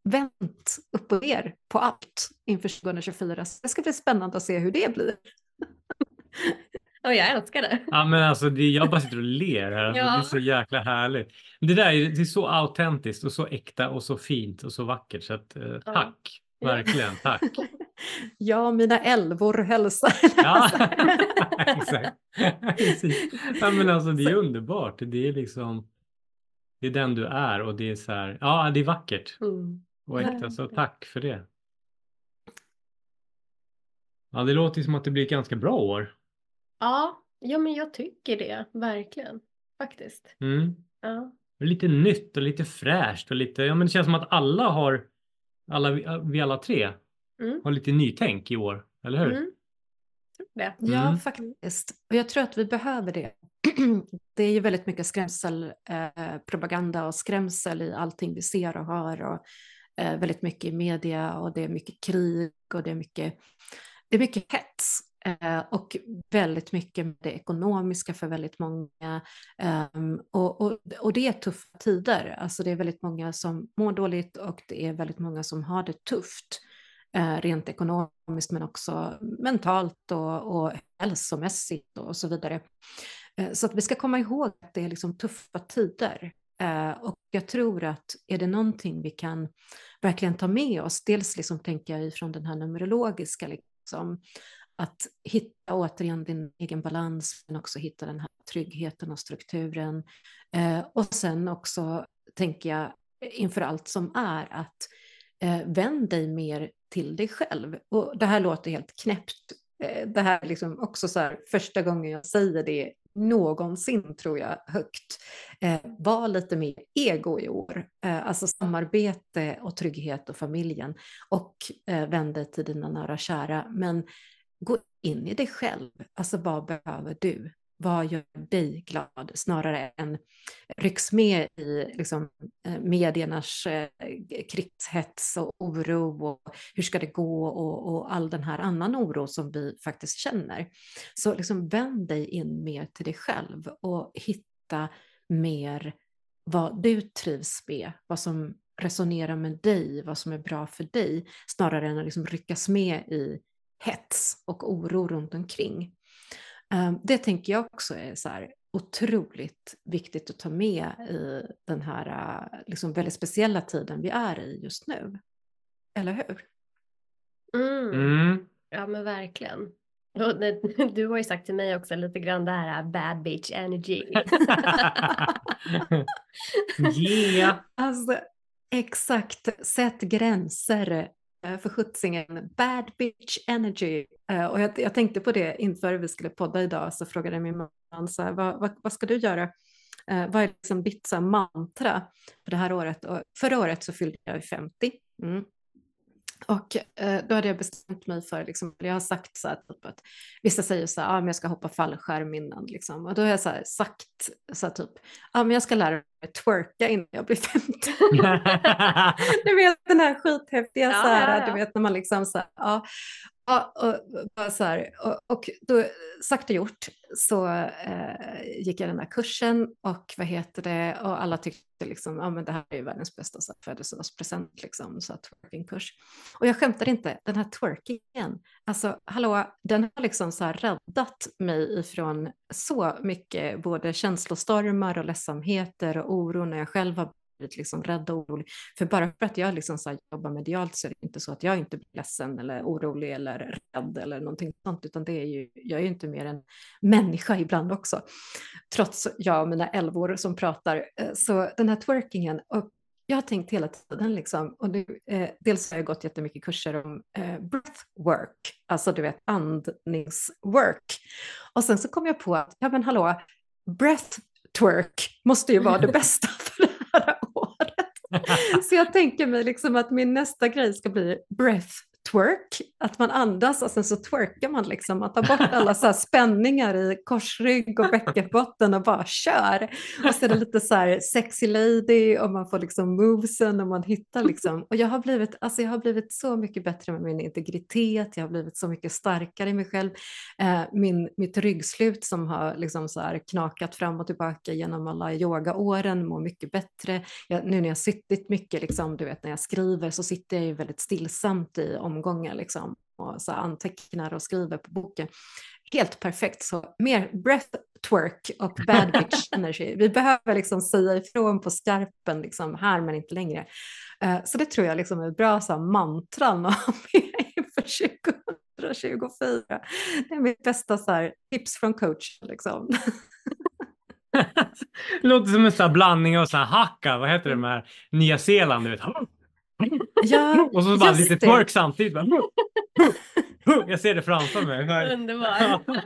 [SPEAKER 3] vänt upp och ner på allt inför 2024. Så det ska bli spännande att se hur det blir.
[SPEAKER 2] Och jag älskar det.
[SPEAKER 1] Ja, men alltså, det, jag bara sitter och ler här. Alltså, ja. Det är så jäkla härligt. Det där är, det är så autentiskt och så äkta och så fint och så vackert. Så att, eh, tack, ja. verkligen tack.
[SPEAKER 3] Ja, mina älvor hälsar.
[SPEAKER 1] Ja, exakt. ja, men alltså, det är underbart. Det är liksom, det är den du är och det är så här, ja, det är vackert mm. och äkta. Så tack för det. Ja, det låter som att det blir ett ganska bra år.
[SPEAKER 2] Ja, ja men jag tycker det, verkligen. Faktiskt.
[SPEAKER 1] Mm. Ja. Lite nytt och lite fräscht och lite, ja men det känns som att alla har, alla, vi alla tre mm. har lite nytänk i år, eller hur? Mm.
[SPEAKER 2] tror det.
[SPEAKER 3] Ja,
[SPEAKER 1] Mm.
[SPEAKER 3] faktiskt. Och jag tror att vi behöver det. Det är ju väldigt mycket skrämselpropaganda eh, propaganda och skrämsel i allting vi ser och hör och eh, väldigt mycket i media och det är mycket krig och det är mycket, det är mycket hets Eh, och väldigt mycket med det ekonomiska för väldigt många. Ehm, och, och, och det är tuffa tider, alltså det är väldigt många som mår dåligt och det är väldigt många som har det tufft eh, rent ekonomiskt men också mentalt och, och hälsomässigt och så vidare. Eh, så att vi ska komma ihåg att det är liksom tuffa tider. Och jag tror att är det någonting vi kan verkligen ta med oss, dels liksom tänker jag ifrån den här numerologiska, liksom, att hitta återigen din egen balans, men också hitta den här tryggheten och strukturen. Eh, Och sen också tänker jag inför allt som är att eh, vänd dig mer till dig själv. Och det här låter helt knäppt. Eh, Det här är liksom också så här, första gången jag säger det någonsin tror jag högt. Eh, var lite mer ego i år, eh, alltså samarbete och trygghet och familjen och eh, vänd dig till dina nära och kära. Men gå in i dig själv, alltså vad behöver du? Vad gör dig glad snarare än rycks med i liksom, eh, mediernas eh, krigshets och oro och hur ska det gå och, och all den här annan oro som vi faktiskt känner. Så liksom vänd dig in mer till dig själv och hitta mer vad du trivs med, vad som resonerar med dig, vad som är bra för dig, snarare än att liksom ryckas med i hets och oro runt omkring. Um, Det tänker jag också är så här otroligt viktigt att ta med i den här uh, liksom väldigt speciella tiden vi är i just nu. Eller hur?
[SPEAKER 2] Mm.
[SPEAKER 1] Mm.
[SPEAKER 2] Ja men verkligen. Du har ju sagt till mig också lite grann det här bad bitch energy.
[SPEAKER 1] yeah.
[SPEAKER 3] Alltså exakt, sätt gränser eh, Eh, för sjuttsingen. Bad bitch energy. Eh, och jag, jag tänkte på det inför vi skulle podda idag så frågade min man så här, vad, vad, vad ska du göra? Eh, vad är liksom ditt så mantra för det här året? Och förra året så fyllde jag 50. Mm. Och eh, då hade jag bestämt mig för, liksom, jag har sagt så här, typ att vissa säger så här, ah, men jag ska hoppa fallskärm innan, liksom. och då har jag så här, sagt så här, typ, ah, men jag ska lära mig twerka innan jag blir 50. du vet den här skithäftiga,
[SPEAKER 2] Ja,
[SPEAKER 3] så här,
[SPEAKER 2] ja, ja.
[SPEAKER 3] du vet när man liksom så här, ja, ja, och, bara så här, och, och då sagt och gjort så eh, gick jag den här kursen och vad heter det, och alla tyckte liksom, ja men det här är ju världens bästa så här, födelsedagspresent liksom, så här, twerkingkurs. Och jag skämtar inte, den här twerkingen, alltså hallå, den har liksom så här räddat mig ifrån så mycket både känslostormar och ledsamheter och oro när jag själv har blivit liksom rädd och orolig. För bara för att jag liksom så här jobbar medialt så är det inte så att jag inte blir ledsen eller orolig eller rädd eller någonting sånt, utan det är ju, jag är ju inte mer än människa ibland också. Trots jag och mina älvor som pratar. Eh, Så den här twerkingen, och jag har tänkt hela tiden liksom, och det, eh, dels har jag gått jättemycket kurser om eh, breathwork, alltså du vet andningswork. Och sen så kom jag på att, ja men hallå, breathwork måste ju vara det bästa för det här året. Så jag tänker mig liksom att min nästa grej ska bli breath twerk, att man andas och sen så twerkar man liksom, man tar bort alla så här spänningar i korsrygg och bäckenbotten och bara kör. Och så är det lite så här sexy lady och man får liksom movesen och man hittar liksom. Och jag har blivit, alltså jag har blivit så mycket bättre med min integritet, jag har blivit så mycket starkare i mig själv. Eh, min, mitt ryggslut som har liksom så här knakat fram och tillbaka genom alla yogaåren mår mycket bättre. Jag, nu när jag suttit mycket, liksom, du vet när jag skriver så sitter jag ju väldigt stillsamt i omgångar liksom, och så antecknar och skriver på boken. Helt perfekt, så mer breathwork och bad bitch energy. Vi behöver liksom säga ifrån på skarpen, liksom, här men inte längre. Eh, så det tror jag liksom är bra så här, mantran att ha med inför 2024. Det är mitt bästa så här, tips från coach. Liksom.
[SPEAKER 1] Det låter som en sån blandning av sån här hacka, vad heter det med Nya Zeeland, du vet.
[SPEAKER 3] Ja,
[SPEAKER 1] Och så bara
[SPEAKER 3] just
[SPEAKER 1] lite
[SPEAKER 3] det.
[SPEAKER 1] twerk samtidigt. Bara. Jag ser det framför mig.
[SPEAKER 2] Underbar.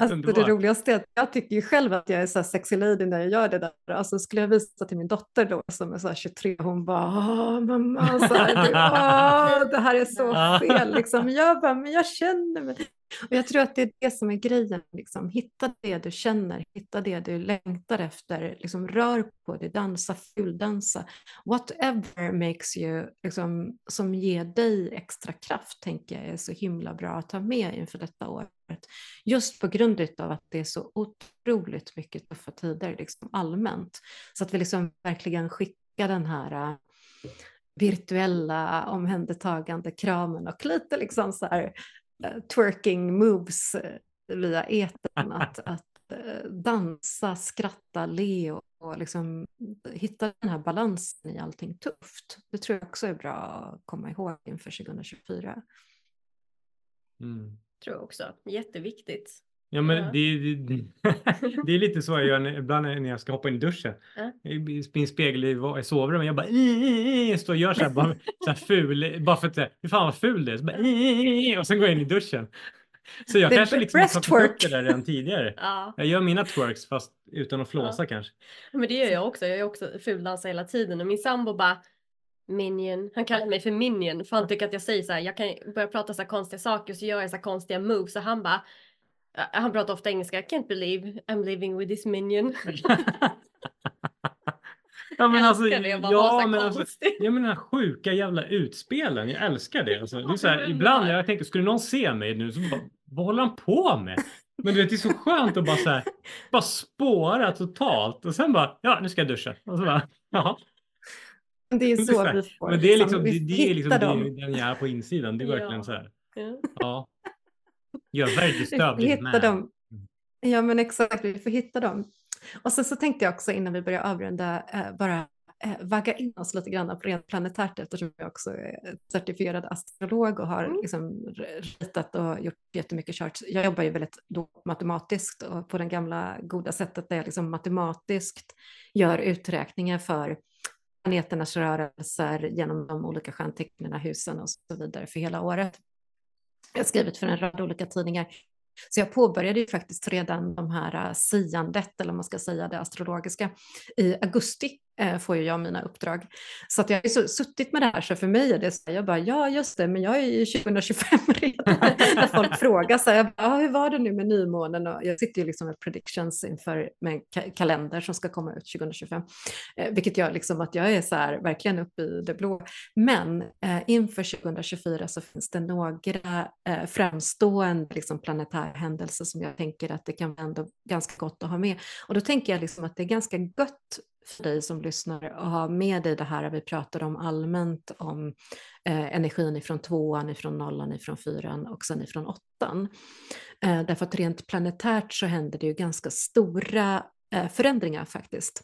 [SPEAKER 3] Alltså det
[SPEAKER 1] Underbart.
[SPEAKER 3] roligaste är att jag tycker ju själv att jag är så här sexy lady när jag gör det där. Alltså skulle jag visa till min dotter då som är så här 23, hon bara Åh, mamma, så här, du, åh, det här är så fel liksom. Jag bara, men jag känner mig. Och jag tror att det är det som är grejen. Liksom. Hitta det du känner, hitta det du längtar efter. Liksom, rör på dig, dansa, fuldansa. Whatever makes you, liksom, som ger dig extra kraft, tänker jag är så himla bra att ta med inför detta året. Just på grund av att det är så otroligt mycket tuffa tider liksom, allmänt. Så att vi liksom verkligen skickar den här äh, virtuella omhändertagande kramen och lite liksom så här twerking moves uh, via etern. Att, att uh, dansa, skratta, le och, och liksom hitta den här balansen i allting tufft. Det tror jag också är bra att komma ihåg inför 2024.
[SPEAKER 2] Mm. Tror jag också, jätteviktigt.
[SPEAKER 1] Ja, men ja. Det, det, det, är lite så jag gör ibland när jag ska hoppa in i duschen. Ja. Min spegel i sovrummet, jag bara jag står och gör så här, bara, så här ful, bara för att hur fan vad ful det är. Så bara, och sen går jag in i duschen. Så jag kanske liksom har tagit upp det där redan tidigare. Ja. Jag gör mina twerks fast utan att flåsa ja. kanske.
[SPEAKER 2] Men det gör jag också. Jag är också fuldansar hela tiden och min sambo bara Minion, han kallar mig för Minion för han tycker att jag säger så här, jag kan börja prata så här konstiga saker så gör jag så här konstiga moves och han bara han pratar ofta engelska. I can't believe I'm living with this minion.
[SPEAKER 1] Ja men alltså, ja, men alltså, ja men den här sjuka jävla utspelen, jag älskar det. Alltså, det är så här, ibland jag tänker, skulle någon se mig nu så bara, vad håller han på med? Men du vet, det är så skönt att bara så här, bara spåra totalt och sen bara, ja nu ska jag duscha. Och så bara, jaha.
[SPEAKER 3] Det är så vi får.
[SPEAKER 1] Men det är liksom, det, det är liksom det, den jag är på insidan. Det är verkligen ja. så här. Ja. ja. You're very disturbing man. Dem. Mm.
[SPEAKER 3] Ja men exakt, vi får hitta dem. Och sen så tänkte jag också innan vi börjar avrunda eh, bara eh, vagga in oss lite grann på rent planetärt eftersom jag också är certifierad astrolog och har mm. liksom ritat och gjort jättemycket charts. Jag jobbar ju väldigt då matematiskt och på den gamla goda sättet där jag liksom matematiskt gör uträkningar för planeternas rörelser genom de olika stjärntecknen, husen och så vidare för hela året. Jag har skrivit för en rad olika tidningar. Så jag påbörjade ju faktiskt redan de här äh, siandet, eller man ska säga det astrologiska, i augusti Eh, får ju jag mina uppdrag. Så att jag har så, suttit med det här, så för mig är det så jag bara, ja just det, men jag är ju 2025 redan. När folk frågar så här, jag bara, hur var det nu med nymånen? Och jag sitter ju liksom med predictions inför med en ka kalender som ska komma ut 2025. Eh, vilket gör liksom att jag är så här, verkligen uppe i det blå. Men eh, inför 2024 så finns det några eh, framstående liksom, planetära händelser som jag tänker att det kan vara ändå ganska gott att ha med. Och då tänker jag liksom att det är ganska gött för dig som lyssnar att ha med dig det här vi pratar om allmänt om eh, energin ifrån tvåan, ifrån nollan, ifrån fyran och sen ifrån åttan. Eh, därför att rent planetärt så händer det ju ganska stora eh, förändringar faktiskt.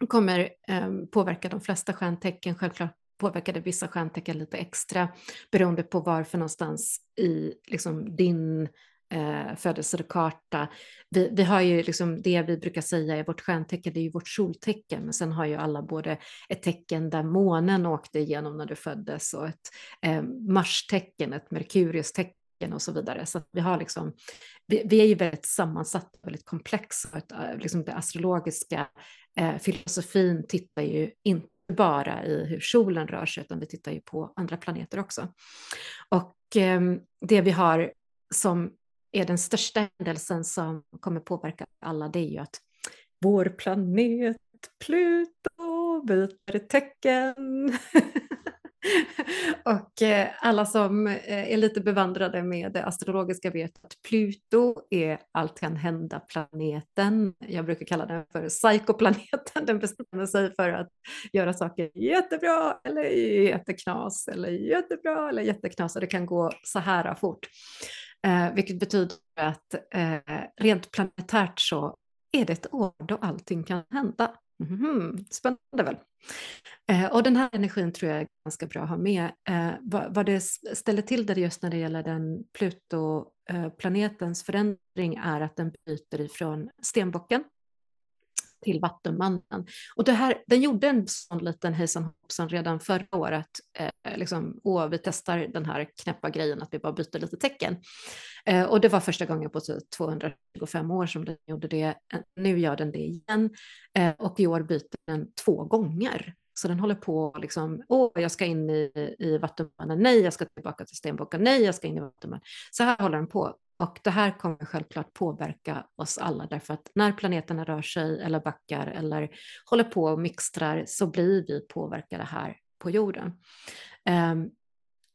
[SPEAKER 3] Det kommer eh, påverka de flesta stjärntecken, självklart påverkar det vissa stjärntecken lite extra beroende på varför någonstans i liksom, din eh, födelsekarta. Vi, vi har ju liksom det vi brukar säga är vårt stjärntecken, det är ju vårt soltecken, men sen har ju alla både ett tecken där månen åkte igenom när du föddes och ett eh, Marstecken, ett Merkuriustecken och så vidare. Så vi har liksom, vi, vi är ju väldigt sammansatta, väldigt komplexa. Eh, liksom det astrologiska eh, filosofin tittar ju inte bara i hur solen rör sig, utan vi tittar ju på andra planeter också. Och eh, det vi har som är den största händelsen som kommer påverka alla, det är ju att vår planet Pluto byter tecken. och eh, alla som eh, är lite bevandrade med det astrologiska vet att Pluto är allt kan hända-planeten. Jag brukar kalla den för psykoplaneten. Den bestämmer sig för att göra saker jättebra eller jätteknas eller jättebra eller jätteknas och det kan gå så här fort. Eh, vilket betyder att eh, rent planetärt så är det ett år då allting kan hända. Mm, spännande väl? Eh, och den här energin tror jag är ganska bra att ha med. Eh, vad, vad, det ställer till det just när det gäller den Pluto-planetens eh, förändring är att den byter ifrån stenbocken till Vattumannen. Och det här, den gjorde en sån liten hejsan hoppsan redan förra året. Eh, liksom, åh, vi testar den här knäppa grejen att vi bara byter lite tecken. Eh, och det var första gången på typ 225 år som den gjorde det. Eh, nu gör den det igen. Eh, och i år byter den två gånger. Så den håller på liksom, åh, jag ska in i, i vattumannen, nej, jag ska tillbaka till stenbocken, nej, jag ska in i vattumannen. Så här håller den på. Och det här kommer självklart påverka oss alla, därför att när planeterna rör sig eller backar eller håller på och mixtrar så blir vi påverkade här på jorden. Um,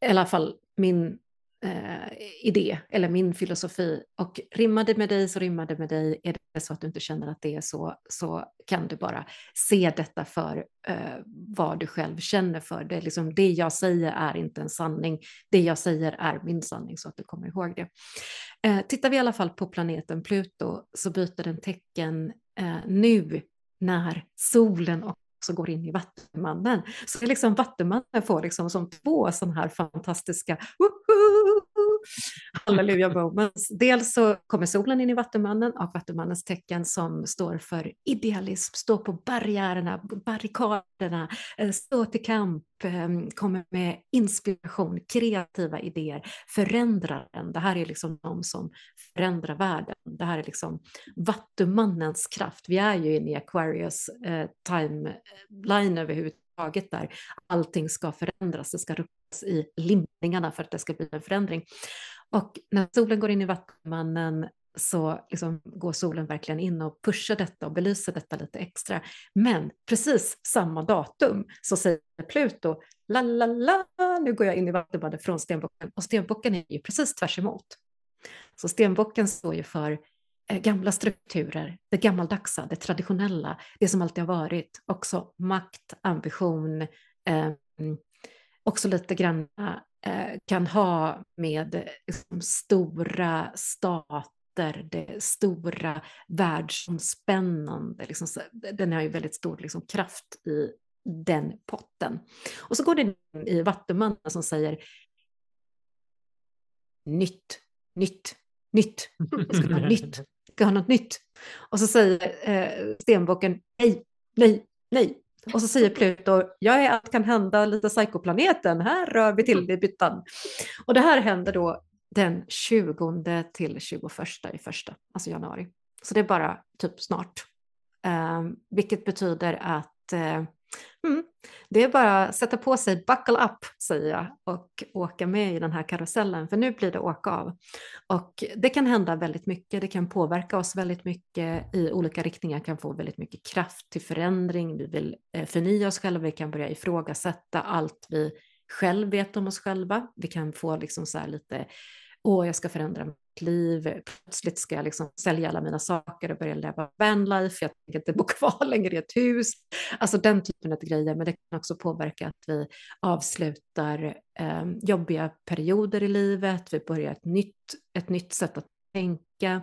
[SPEAKER 3] I alla fall min eh, idé eller min filosofi. Och rimmar det med dig så rimmar det med dig. Är det så att du inte känner att det är så, så kan du bara se detta för eh, vad du själv känner för. Det, är liksom, det jag säger är inte en sanning. Det jag säger är min sanning, så att du kommer ihåg det. Eh, tittar vi i alla fall på planeten Pluto så byter den tecken eh, nu när solen och också går in i Vattumannen. Så det är liksom Vattumannen får liksom som två sådana här fantastiska halleluja moments. Dels så kommer solen in i Vattumannen och Vattumannens tecken som står för idealism, stå på barriärerna, barrikaderna, eh, stå till kamp, ehm, kommer med inspiration, kreativa idéer, förändrar den. Det här är liksom de som förändrar världen. Det här är liksom Vattumannens kraft. Vi är ju inne i Aquarius eh, timeline överhuvudtaget taget där allting ska förändras, det ska ruckas i limningarna för att det ska bli en förändring. Och när solen går in i Vattumannen så liksom går solen verkligen in och pushar detta och belyser detta lite extra. Men precis samma datum så säger Pluto, la la la, nu går jag in i Vattumannen från stenbocken. Och stenbocken är ju precis tvärs emot. Så stenbocken står ju för Eh, gamla strukturer, det gammaldagsa, det traditionella, det som alltid har varit, också makt, ambition, eh, också lite grann eh, kan ha med liksom, stora stater, det stora världsomspännande, liksom, den har ju väldigt stor liksom, kraft i den potten. Och så går det in i Vattumannen som säger nytt, nytt, nytt, ska nytt, mycket ska ha något nytt. Och så säger eh, stenbocken nej, nej, nej. Och så säger Pluto, jag är allt kan hända, lite psykoplaneten, här rör vi till i byttan. Och det här händer då den 20 till 21 i första, alltså januari. Så det är bara typ snart. Eh, vilket betyder att eh, Mm. Det är bara att sätta på sig buckle up, säger jag, och åka med i den här karusellen, för nu blir det åka av. Och det kan hända väldigt mycket, det kan påverka oss väldigt mycket i olika riktningar, kan få väldigt mycket kraft till förändring, vi vill eh, förnya oss själva, vi kan börja ifrågasätta allt vi själv vet om oss själva, vi kan få liksom så lite åh, jag ska förändra liv, plötsligt ska jag liksom sälja alla mina saker och börja leva vanlife, jag tänker inte bo kvar längre i ett hus. Alltså den typen av grejer, men det kan också påverka att vi avslutar eh, jobbiga perioder i livet, vi börjar ett nytt, ett nytt sätt att tänka.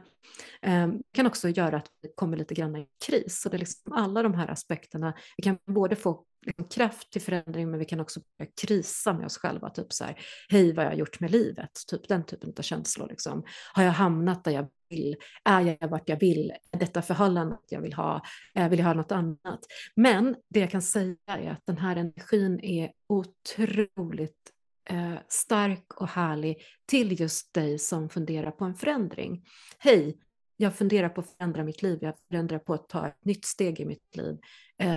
[SPEAKER 3] Eh, kan också göra att vi kommer lite grann i kris. Så det är liksom alla de här aspekterna. Vi kan både få liksom kraft till förändring men vi kan också börja krisa med oss själva. Typ så här, hej vad jag har gjort med livet. Typ den typen av känslor. Liksom. Har jag hamnat där jag vill? Är jag vart jag vill? Är detta förhållandet jag vill ha? Eh, vill jag ha något annat? Men det jag kan säga är att den här energin är otroligt eh, stark och härlig till just dig som funderar på en förändring. Hej, jag funderar på att förändra mitt liv, jag funderar på att ta ett nytt steg i mitt liv. Eh,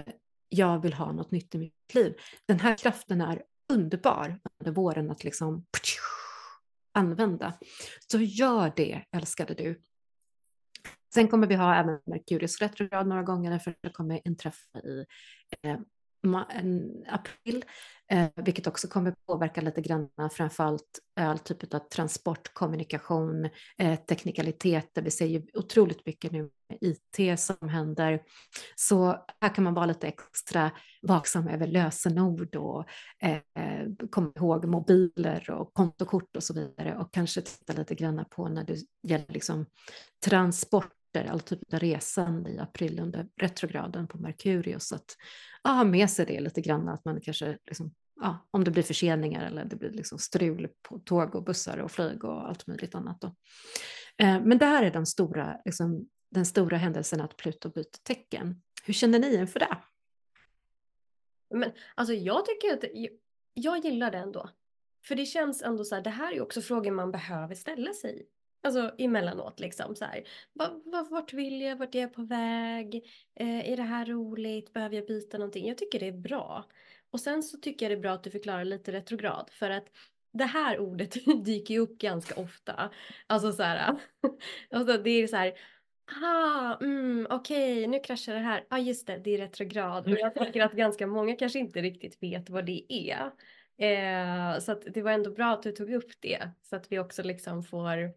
[SPEAKER 3] jag vill ha något nytt i mitt liv. Den här kraften är underbar under våren att liksom använda. Så gör det, älskade du. Sen kommer vi ha även Merkurius retrograd några gånger, för det kommer inträffa i eh, april, eh, vilket också kommer påverka lite grann framförallt all typ av transport, kommunikation, eh, teknikaliteter. Vi ser ju otroligt mycket nu med IT som händer. Så här kan man vara lite extra vaksam över lösenord och eh, komma ihåg mobiler och kontokort och så vidare och kanske titta lite grann på när det gäller liksom transport all typ av resande i april under retrograden på Merkurius. Att ja, ha med sig det lite grann, att man kanske, liksom, ja, om det blir förseningar eller det blir liksom strul på tåg och bussar och flyg och allt möjligt annat. Då. Eh, men det här är den stora, liksom, den stora händelsen att Pluto byter tecken. Hur känner ni inför det?
[SPEAKER 2] Men alltså jag tycker att jag gillar det ändå. För det känns ändå så här, det här är också frågor man behöver ställa sig. Alltså emellanåt liksom så här. Va, va, vart vill jag? Vart är jag på väg? Eh, är det här roligt? Behöver jag byta någonting? Jag tycker det är bra. Och sen så tycker jag det är bra att du förklarar lite retrograd för att det här ordet dyker ju upp ganska ofta. Alltså så här. Alltså det är så här. Ah, mm, okej, okay, nu kraschar det här. Ja, ah, just det, det är retrograd. Och jag tänker att ganska många kanske inte riktigt vet vad det är. Eh, så att det var ändå bra att du tog upp det. Så att vi också liksom får,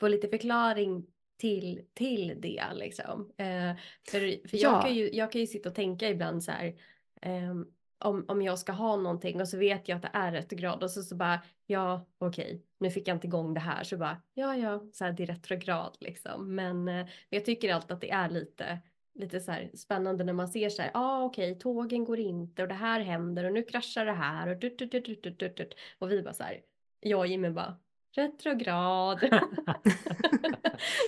[SPEAKER 2] får lite förklaring till, till det. Liksom. Eh, för för ja. jag, kan ju, jag kan ju sitta och tänka ibland så här. Eh, om, om jag ska ha någonting och så vet jag att det är retrograd och så, så bara ja okej okay, nu fick jag inte igång det här så bara ja ja så här det är retrograd liksom men eh, jag tycker alltid att det är lite lite så här spännande när man ser så här, ja ah, okej, okay, tågen går inte och det här händer och nu kraschar det här och dut, dut, dut, dut, dut, dut. och vi bara så här, jag och Jimmy bara retrograd.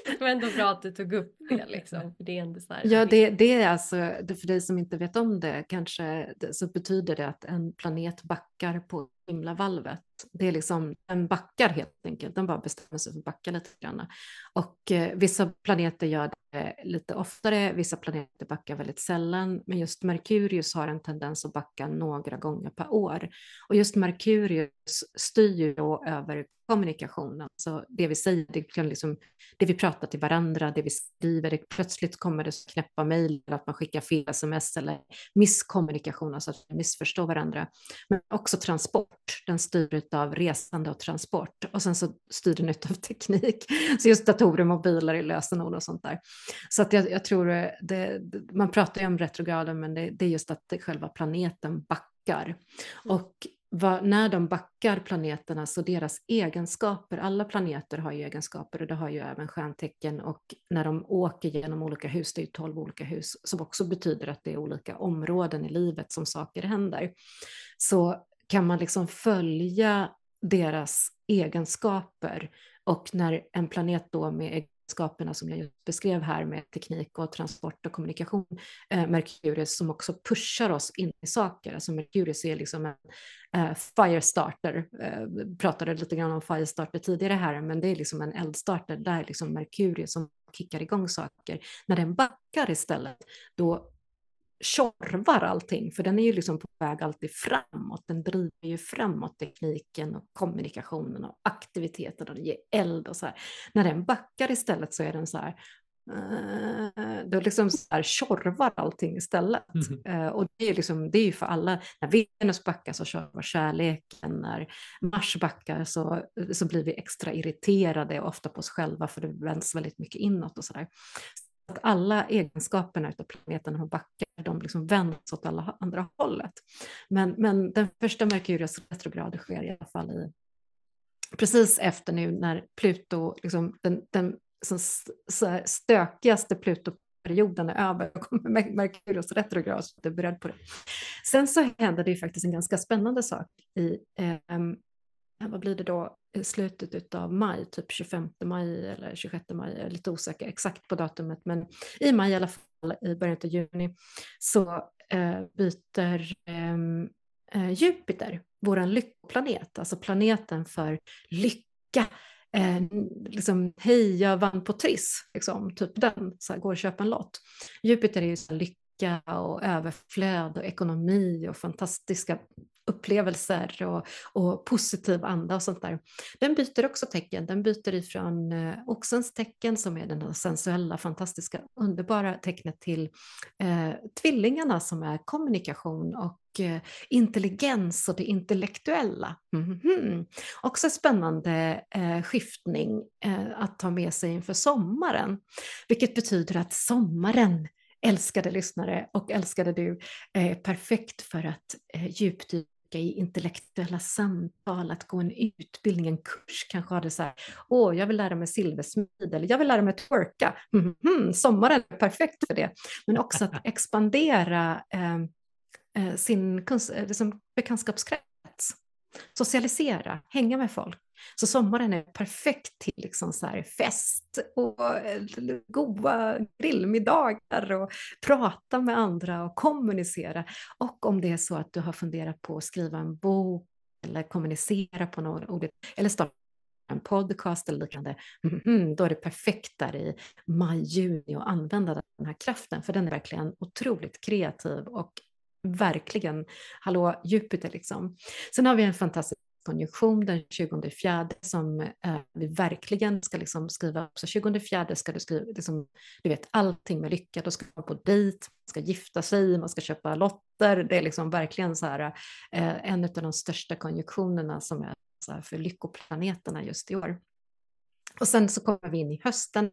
[SPEAKER 2] det var ändå bra att du tog upp det liksom. Det är ändå så här.
[SPEAKER 3] Ja, det, det är alltså, för dig som inte vet om det kanske, så betyder det att en planet backar på himlavalvet. Det är liksom, den backar helt enkelt, den bara bestämmer sig för att backa lite grann. Och eh, vissa planeter gör det lite oftare, vissa planeter backar väldigt sällan, men just Merkurius har en tendens att backa några gånger per år. Och just Merkurius styr ju då över kommunikationen, så det vi säger, det, kan liksom, det vi pratar till varandra, det vi skriver, det, plötsligt kommer det knäppa mejl, att man skickar fel sms eller misskommunikation, alltså att vi missförstår varandra. Men också transport, den styr av resande och transport och sen så styr den av teknik. Så just datorer, mobiler är lösenord och sånt där. Så att jag, jag tror det, man pratar ju om retrograden men det, det är just att själva planeten backar. Mm. Och vad, när de backar planeterna så deras egenskaper, alla planeter har ju egenskaper och det har ju även stjärntecken och när de åker genom olika hus, det är ju tolv olika hus, som också betyder att det är olika områden i livet som saker händer, så kan man liksom följa deras egenskaper och när en planet då med egenskaperna som jag just beskrev här med teknik och transport och kommunikation, eh, Merkurius som också pushar oss in i saker. Alltså Merkurius är liksom en eh, firestarter, eh, pratade lite grann om firestarter tidigare här, men det är liksom en eldstarter där liksom Merkurius som kickar igång saker. När den backar istället, då tjorvar allting, för den är ju liksom på väg alltid framåt. Den driver ju framåt tekniken och kommunikationen och aktiviteten och det ger eld och så här. När den backar istället så är den så här, uh, då liksom så här tjorvar allting istället. Mm. Uh, och det är, liksom, det är ju för alla, när Venus backar så tjorvar kärleken, när Mars backar så, så blir vi extra irriterade, ofta på oss själva för det vänds väldigt mycket inåt och så där att alla egenskaperna av planeten har backar, de liksom vänds åt alla andra hållet. Men, men den första Merkurius retrograd sker i alla fall i, precis efter nu när Pluto, liksom, den, den stökigaste Pluto-perioden är över, då kommer Merkurius retrograd, så du är beredd på det. Sen så händer det ju faktiskt en ganska spännande sak i eh, vad blir det då, eh, slutet av maj, typ 25 maj eller 26 maj, jag är lite osäker exakt på datumet, men i maj i alla fall, i början av juni, så eh, byter ehm, eh, Jupiter, vår lyckoplanet, alltså planeten för lycka, eh, liksom hej jag vann på Triss, liksom, typ den, så här, går och köper en lott. Jupiter är ju så lycka och överflöd och ekonomi och fantastiska upplevelser och, och positiv anda och sånt där. Den byter också tecken, den byter ifrån eh, oxens tecken som är den sensuella, fantastiska, underbara tecknet till eh, tvillingarna som är kommunikation och eh, intelligens och det intellektuella. Mm -hmm. Också spännande eh, skiftning eh, att ta med sig inför sommaren, vilket betyder att sommaren älskade lyssnare och älskade du, är perfekt för att eh, djupdyka i intellektuella samtal, att gå en utbildning, en kurs, kanske ha det så här, åh, jag vill lära mig silversmid eller jag vill lära mig twerka. Mm -hmm, sommaren är perfekt för det. Men också att expandera eh, eh sin liksom bekantskapskrets, socialisera, hänga med folk. Så sommaren är perfekt till liksom så här fest och eh, goda grillmiddagar och prata med andra och kommunicera. Och om det är så att du har funderat på att skriva en bok eller kommunicera på något olika, eller starta en podcast eller liknande, mm, då är det perfekt där i maj, juni att använda den här kraften, för den är verkligen otroligt kreativ och verkligen, hallå Jupiter liksom. Sen har vi en fantastisk konjunktion den 24 som eh, vi verkligen ska liksom skriva Så 24 ska du skriva, liksom, du vet allting med lycka, då ska man på dejt, man ska gifta sig, man ska köpa lotter. Det är liksom verkligen så här, eh, en av de största konjunktionerna som är så för lyckoplaneterna just i år. Och sen så kommer vi in i hösten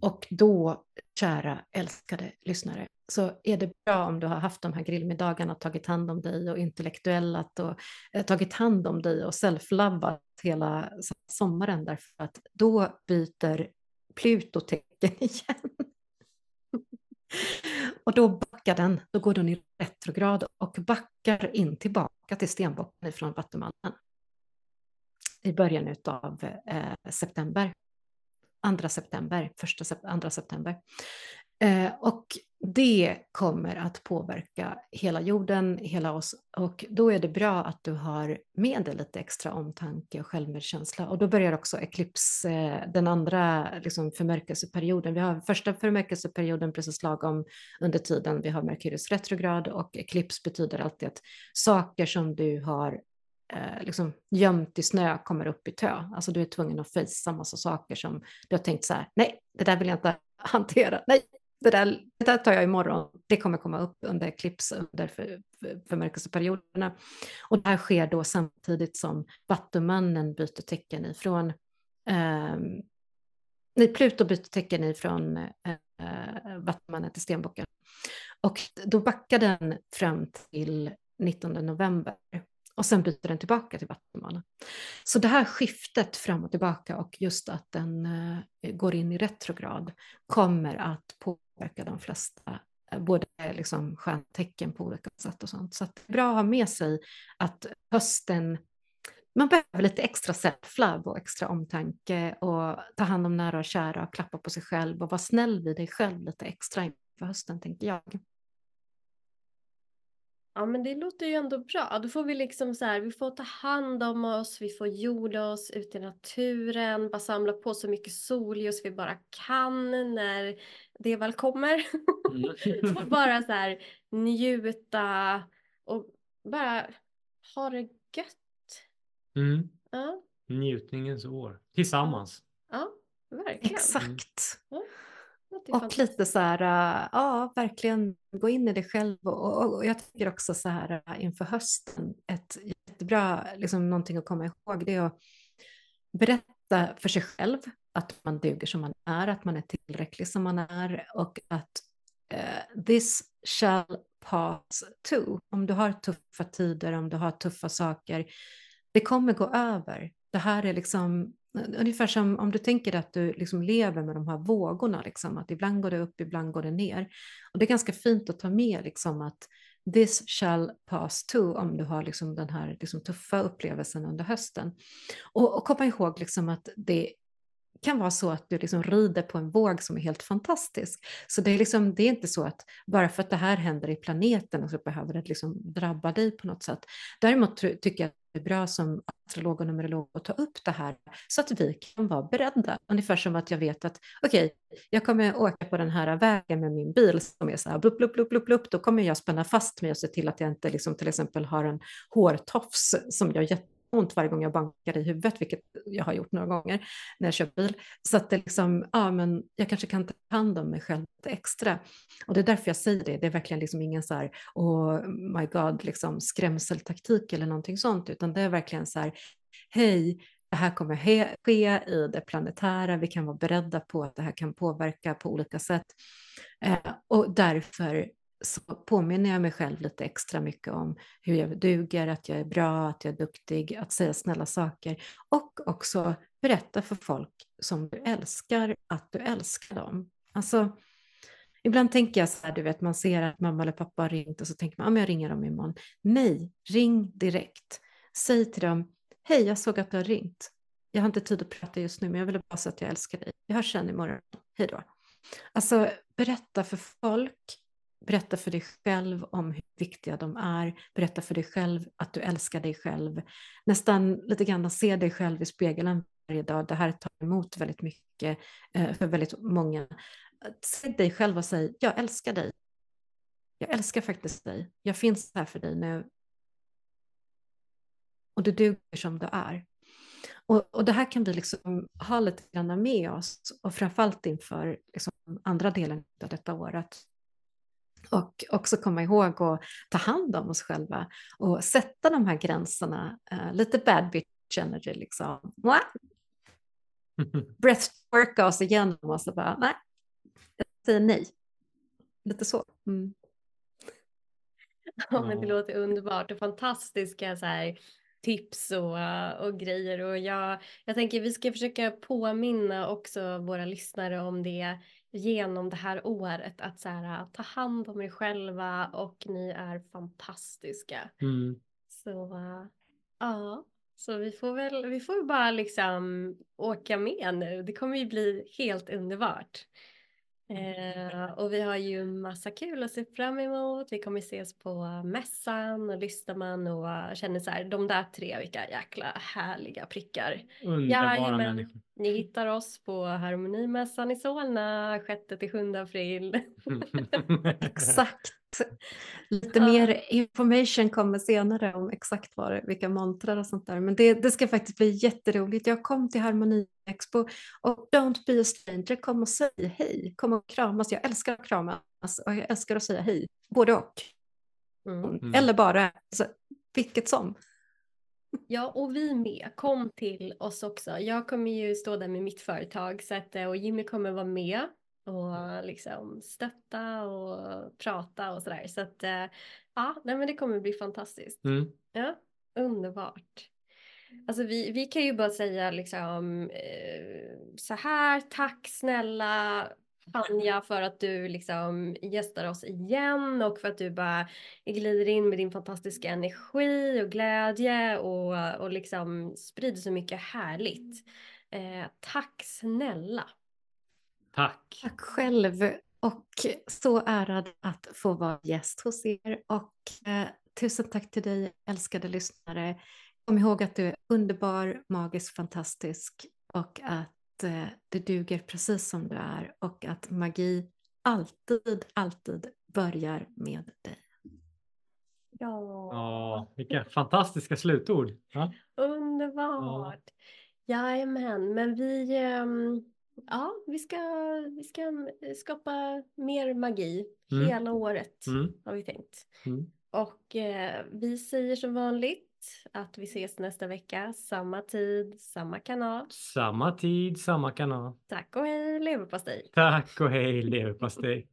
[SPEAKER 3] och då, kära älskade lyssnare, så är det bra om du har haft de här grillmiddagarna och tagit hand om dig och intellektuellat och eh, tagit hand om dig och self-lovat hela sommaren därför att då byter Pluto tecken igen. och då backar den, då går den i retrograd och backar in tillbaka till stenbocken ifrån Vattumannen i början av eh, september. 2 september, första, andra september. Eh, och det kommer att påverka hela jorden, hela oss och då är det bra att du har med dig lite extra omtanke och självmedkänsla och då börjar också eklips, eh, den andra liksom förmörkelseperioden. Vi har första förmörkelseperioden precis lagom under tiden vi har Merkurius retrograd och eklips betyder alltid att saker som du har eh, liksom gömt i snö kommer upp i tö. Alltså du är tvungen att fejsa massa saker som du har tänkt så här, nej, det där vill jag inte hantera, nej, det där, det där tar jag imorgon, det kommer komma upp under klips under för, för, förmörkelseperioderna. Och det här sker då samtidigt som Vattumannen byter tecken ifrån eh, Nej, Pluto byter tecken ifrån eh, Vattumannen till Stenbocken. Och då backar den fram till 19 november och sen byter den tillbaka till vattenbanan. Så det här skiftet fram och tillbaka och just att den eh, går in i retrograd kommer att påverka de flesta, eh, både liksom stjärntecken på olika sätt och sånt. Så det är bra att ha med sig att hösten man behöver lite extra self-love och extra omtanke och ta hand om nära och kära och klappa på sig själv och vara snäll vid dig själv lite extra inför hösten tänker jag.
[SPEAKER 2] Ja men det låter ju ändå bra. Då får vi liksom så här, vi får ta hand om oss, vi får jorda oss ute i naturen, bara samla på så mycket solljus vi bara kan när det väl kommer. Mm. och bara så här njuta och bara ha det gött.
[SPEAKER 1] Mm. Ja. Njutningens år, tillsammans.
[SPEAKER 2] Ja, verkligen.
[SPEAKER 3] Exakt. Ja. Och lite så här, äh, ja, verkligen gå in i det själv. Och, och, och, jag tycker också så här äh, inför hösten, ett jättebra, liksom någonting att komma ihåg, det är att berätta för sig själv att man duger som man är, att man är tillräcklig som man är och att uh, this shall pass too. Om du har tuffa tider, om du har tuffa saker, det kommer gå över. Det här är liksom Ungefär som om du tänker att du liksom lever med de här vågorna, liksom, att ibland går det upp, ibland går det ner. Och det är ganska fint att ta med liksom, att this shall pass too om du har liksom, den här liksom, tuffa upplevelsen under hösten. Och, och komma ihåg liksom, att det kan vara så att du liksom rider på en våg som är helt fantastisk. Så det är, liksom, det är inte så att bara för att det här händer i planeten så behöver det liksom drabba dig på något sätt. Däremot tycker jag bra som astrolog och numerolog att ta upp det här så att vi kan vara beredda. Ungefär som att jag vet att okej, okay, jag kommer åka på den här vägen med min bil som är så här blupp, blupp, blupp, blupp, blupp. då kommer jag spänna fast mig och se till att jag inte liksom till exempel har en hårtofs som jag ont varje gång jag bankar i huvudet, vilket jag har gjort några gånger när jag kör bil. Så att det liksom, ja men jag kanske kan ta hand om mig själv lite extra. Och det är därför jag säger det, det är verkligen liksom ingen så här, oh my god, liksom skrämseltaktik eller någonting sånt, utan det är verkligen så här, hej, det här kommer ske i det planetära, vi kan vara beredda på att det här kan påverka på olika sätt. Eh, och därför så påminner jag mig själv lite extra mycket om hur jag duger, att jag är bra, att jag är duktig, att säga snälla saker och också berätta för folk som du älskar att du älskar dem. Alltså, ibland tänker jag så här, du vet, man ser att mamma eller pappa har ringt och så tänker man, ja, jag ringer dem imorgon. Nej, ring direkt. Säg till dem, hej, jag såg att du har ringt. Jag har inte tid att prata just nu, men jag ville bara säga att jag älskar dig. Vi hörs sen imorgon. Hej då. Alltså, berätta för folk Berätta för dig själv om hur viktiga de är. Berätta för dig själv att du älskar dig själv. Nästan lite grann se dig själv i spegeln varje dag. Det här tar emot väldigt mycket eh, för väldigt många. Säg dig själv och säg, jag älskar dig. Jag älskar faktiskt dig. Jag finns här för dig nu. Och du duger som du är. Och, och det här kan vi liksom ha lite grann med oss och framförallt inför liksom andra delen av detta året. Och också komma ihåg att ta hand om oss själva och sätta de här gränserna, uh, lite bad bitch energy liksom. Breathworka oss igenom och så bara, nej, jag säger nej. Lite så. Mm.
[SPEAKER 2] Ja, men det låter underbart och fantastiska så här, tips och, och grejer. Och jag, jag tänker vi ska försöka påminna också våra lyssnare om det genom det här året. Att så här, ta hand om er själva och ni är fantastiska.
[SPEAKER 1] Mm.
[SPEAKER 2] Så ja, så vi får väl vi får bara liksom åka med nu. Det kommer ju bli helt underbart. Eh, och vi har ju massa kul att se fram emot. Vi kommer ses på mässan och lyssnar man och känner så här, de där tre, vilka jäkla härliga prickar.
[SPEAKER 1] Underbara Jajamän. människor.
[SPEAKER 2] Ni hittar oss på Harmonimässan i Solna 6-7 april.
[SPEAKER 3] Exakt. Lite ja. mer information kommer senare om exakt vad, vilka montrar och sånt där. Men det, det ska faktiskt bli jätteroligt. Jag kom till Harmoni Expo och Don't be a stranger, kom och säg hej, kom och kramas. Jag älskar att kramas och jag älskar att säga hej, både och. Mm. mm. Eller bara, alltså, vilket som.
[SPEAKER 2] Ja, och vi med. Kom till oss också. Jag kommer ju stå där med mitt företag så att, och Jimmy kommer vara med och liksom stötta och prata och sådär. Så att eh, ja, nej, men det kommer bli fantastiskt.
[SPEAKER 1] Mm.
[SPEAKER 2] Ja, underbart. Alltså vi, vi kan ju bara säga liksom eh, så här, tack snälla Anja för att du liksom gästar oss igen och för att du bara glider in med din fantastiska energi och glädje och, och liksom sprider så mycket härligt. Eh, tack snälla.
[SPEAKER 1] Tack.
[SPEAKER 3] Tack själv och så ärad att få vara gäst hos er och eh, tusen tack till dig älskade lyssnare. Kom ihåg att du är underbar, magisk, fantastisk och att eh, du duger precis som du är och att magi alltid, alltid börjar med dig.
[SPEAKER 2] Ja.
[SPEAKER 1] ja vilka fantastiska slutord. Ja.
[SPEAKER 2] Underbart. Ja. Jajamän, men vi um ja, vi ska, vi ska skapa mer magi mm. hela året
[SPEAKER 1] mm.
[SPEAKER 2] har vi tänkt.
[SPEAKER 1] Mm.
[SPEAKER 2] Och eh, vi säger som vanligt att vi ses nästa vecka, samma tid, samma kanal.
[SPEAKER 1] Samma tid, samma kanal.
[SPEAKER 2] Tack och hej leverpastej.
[SPEAKER 1] Tack och hej leverpastej.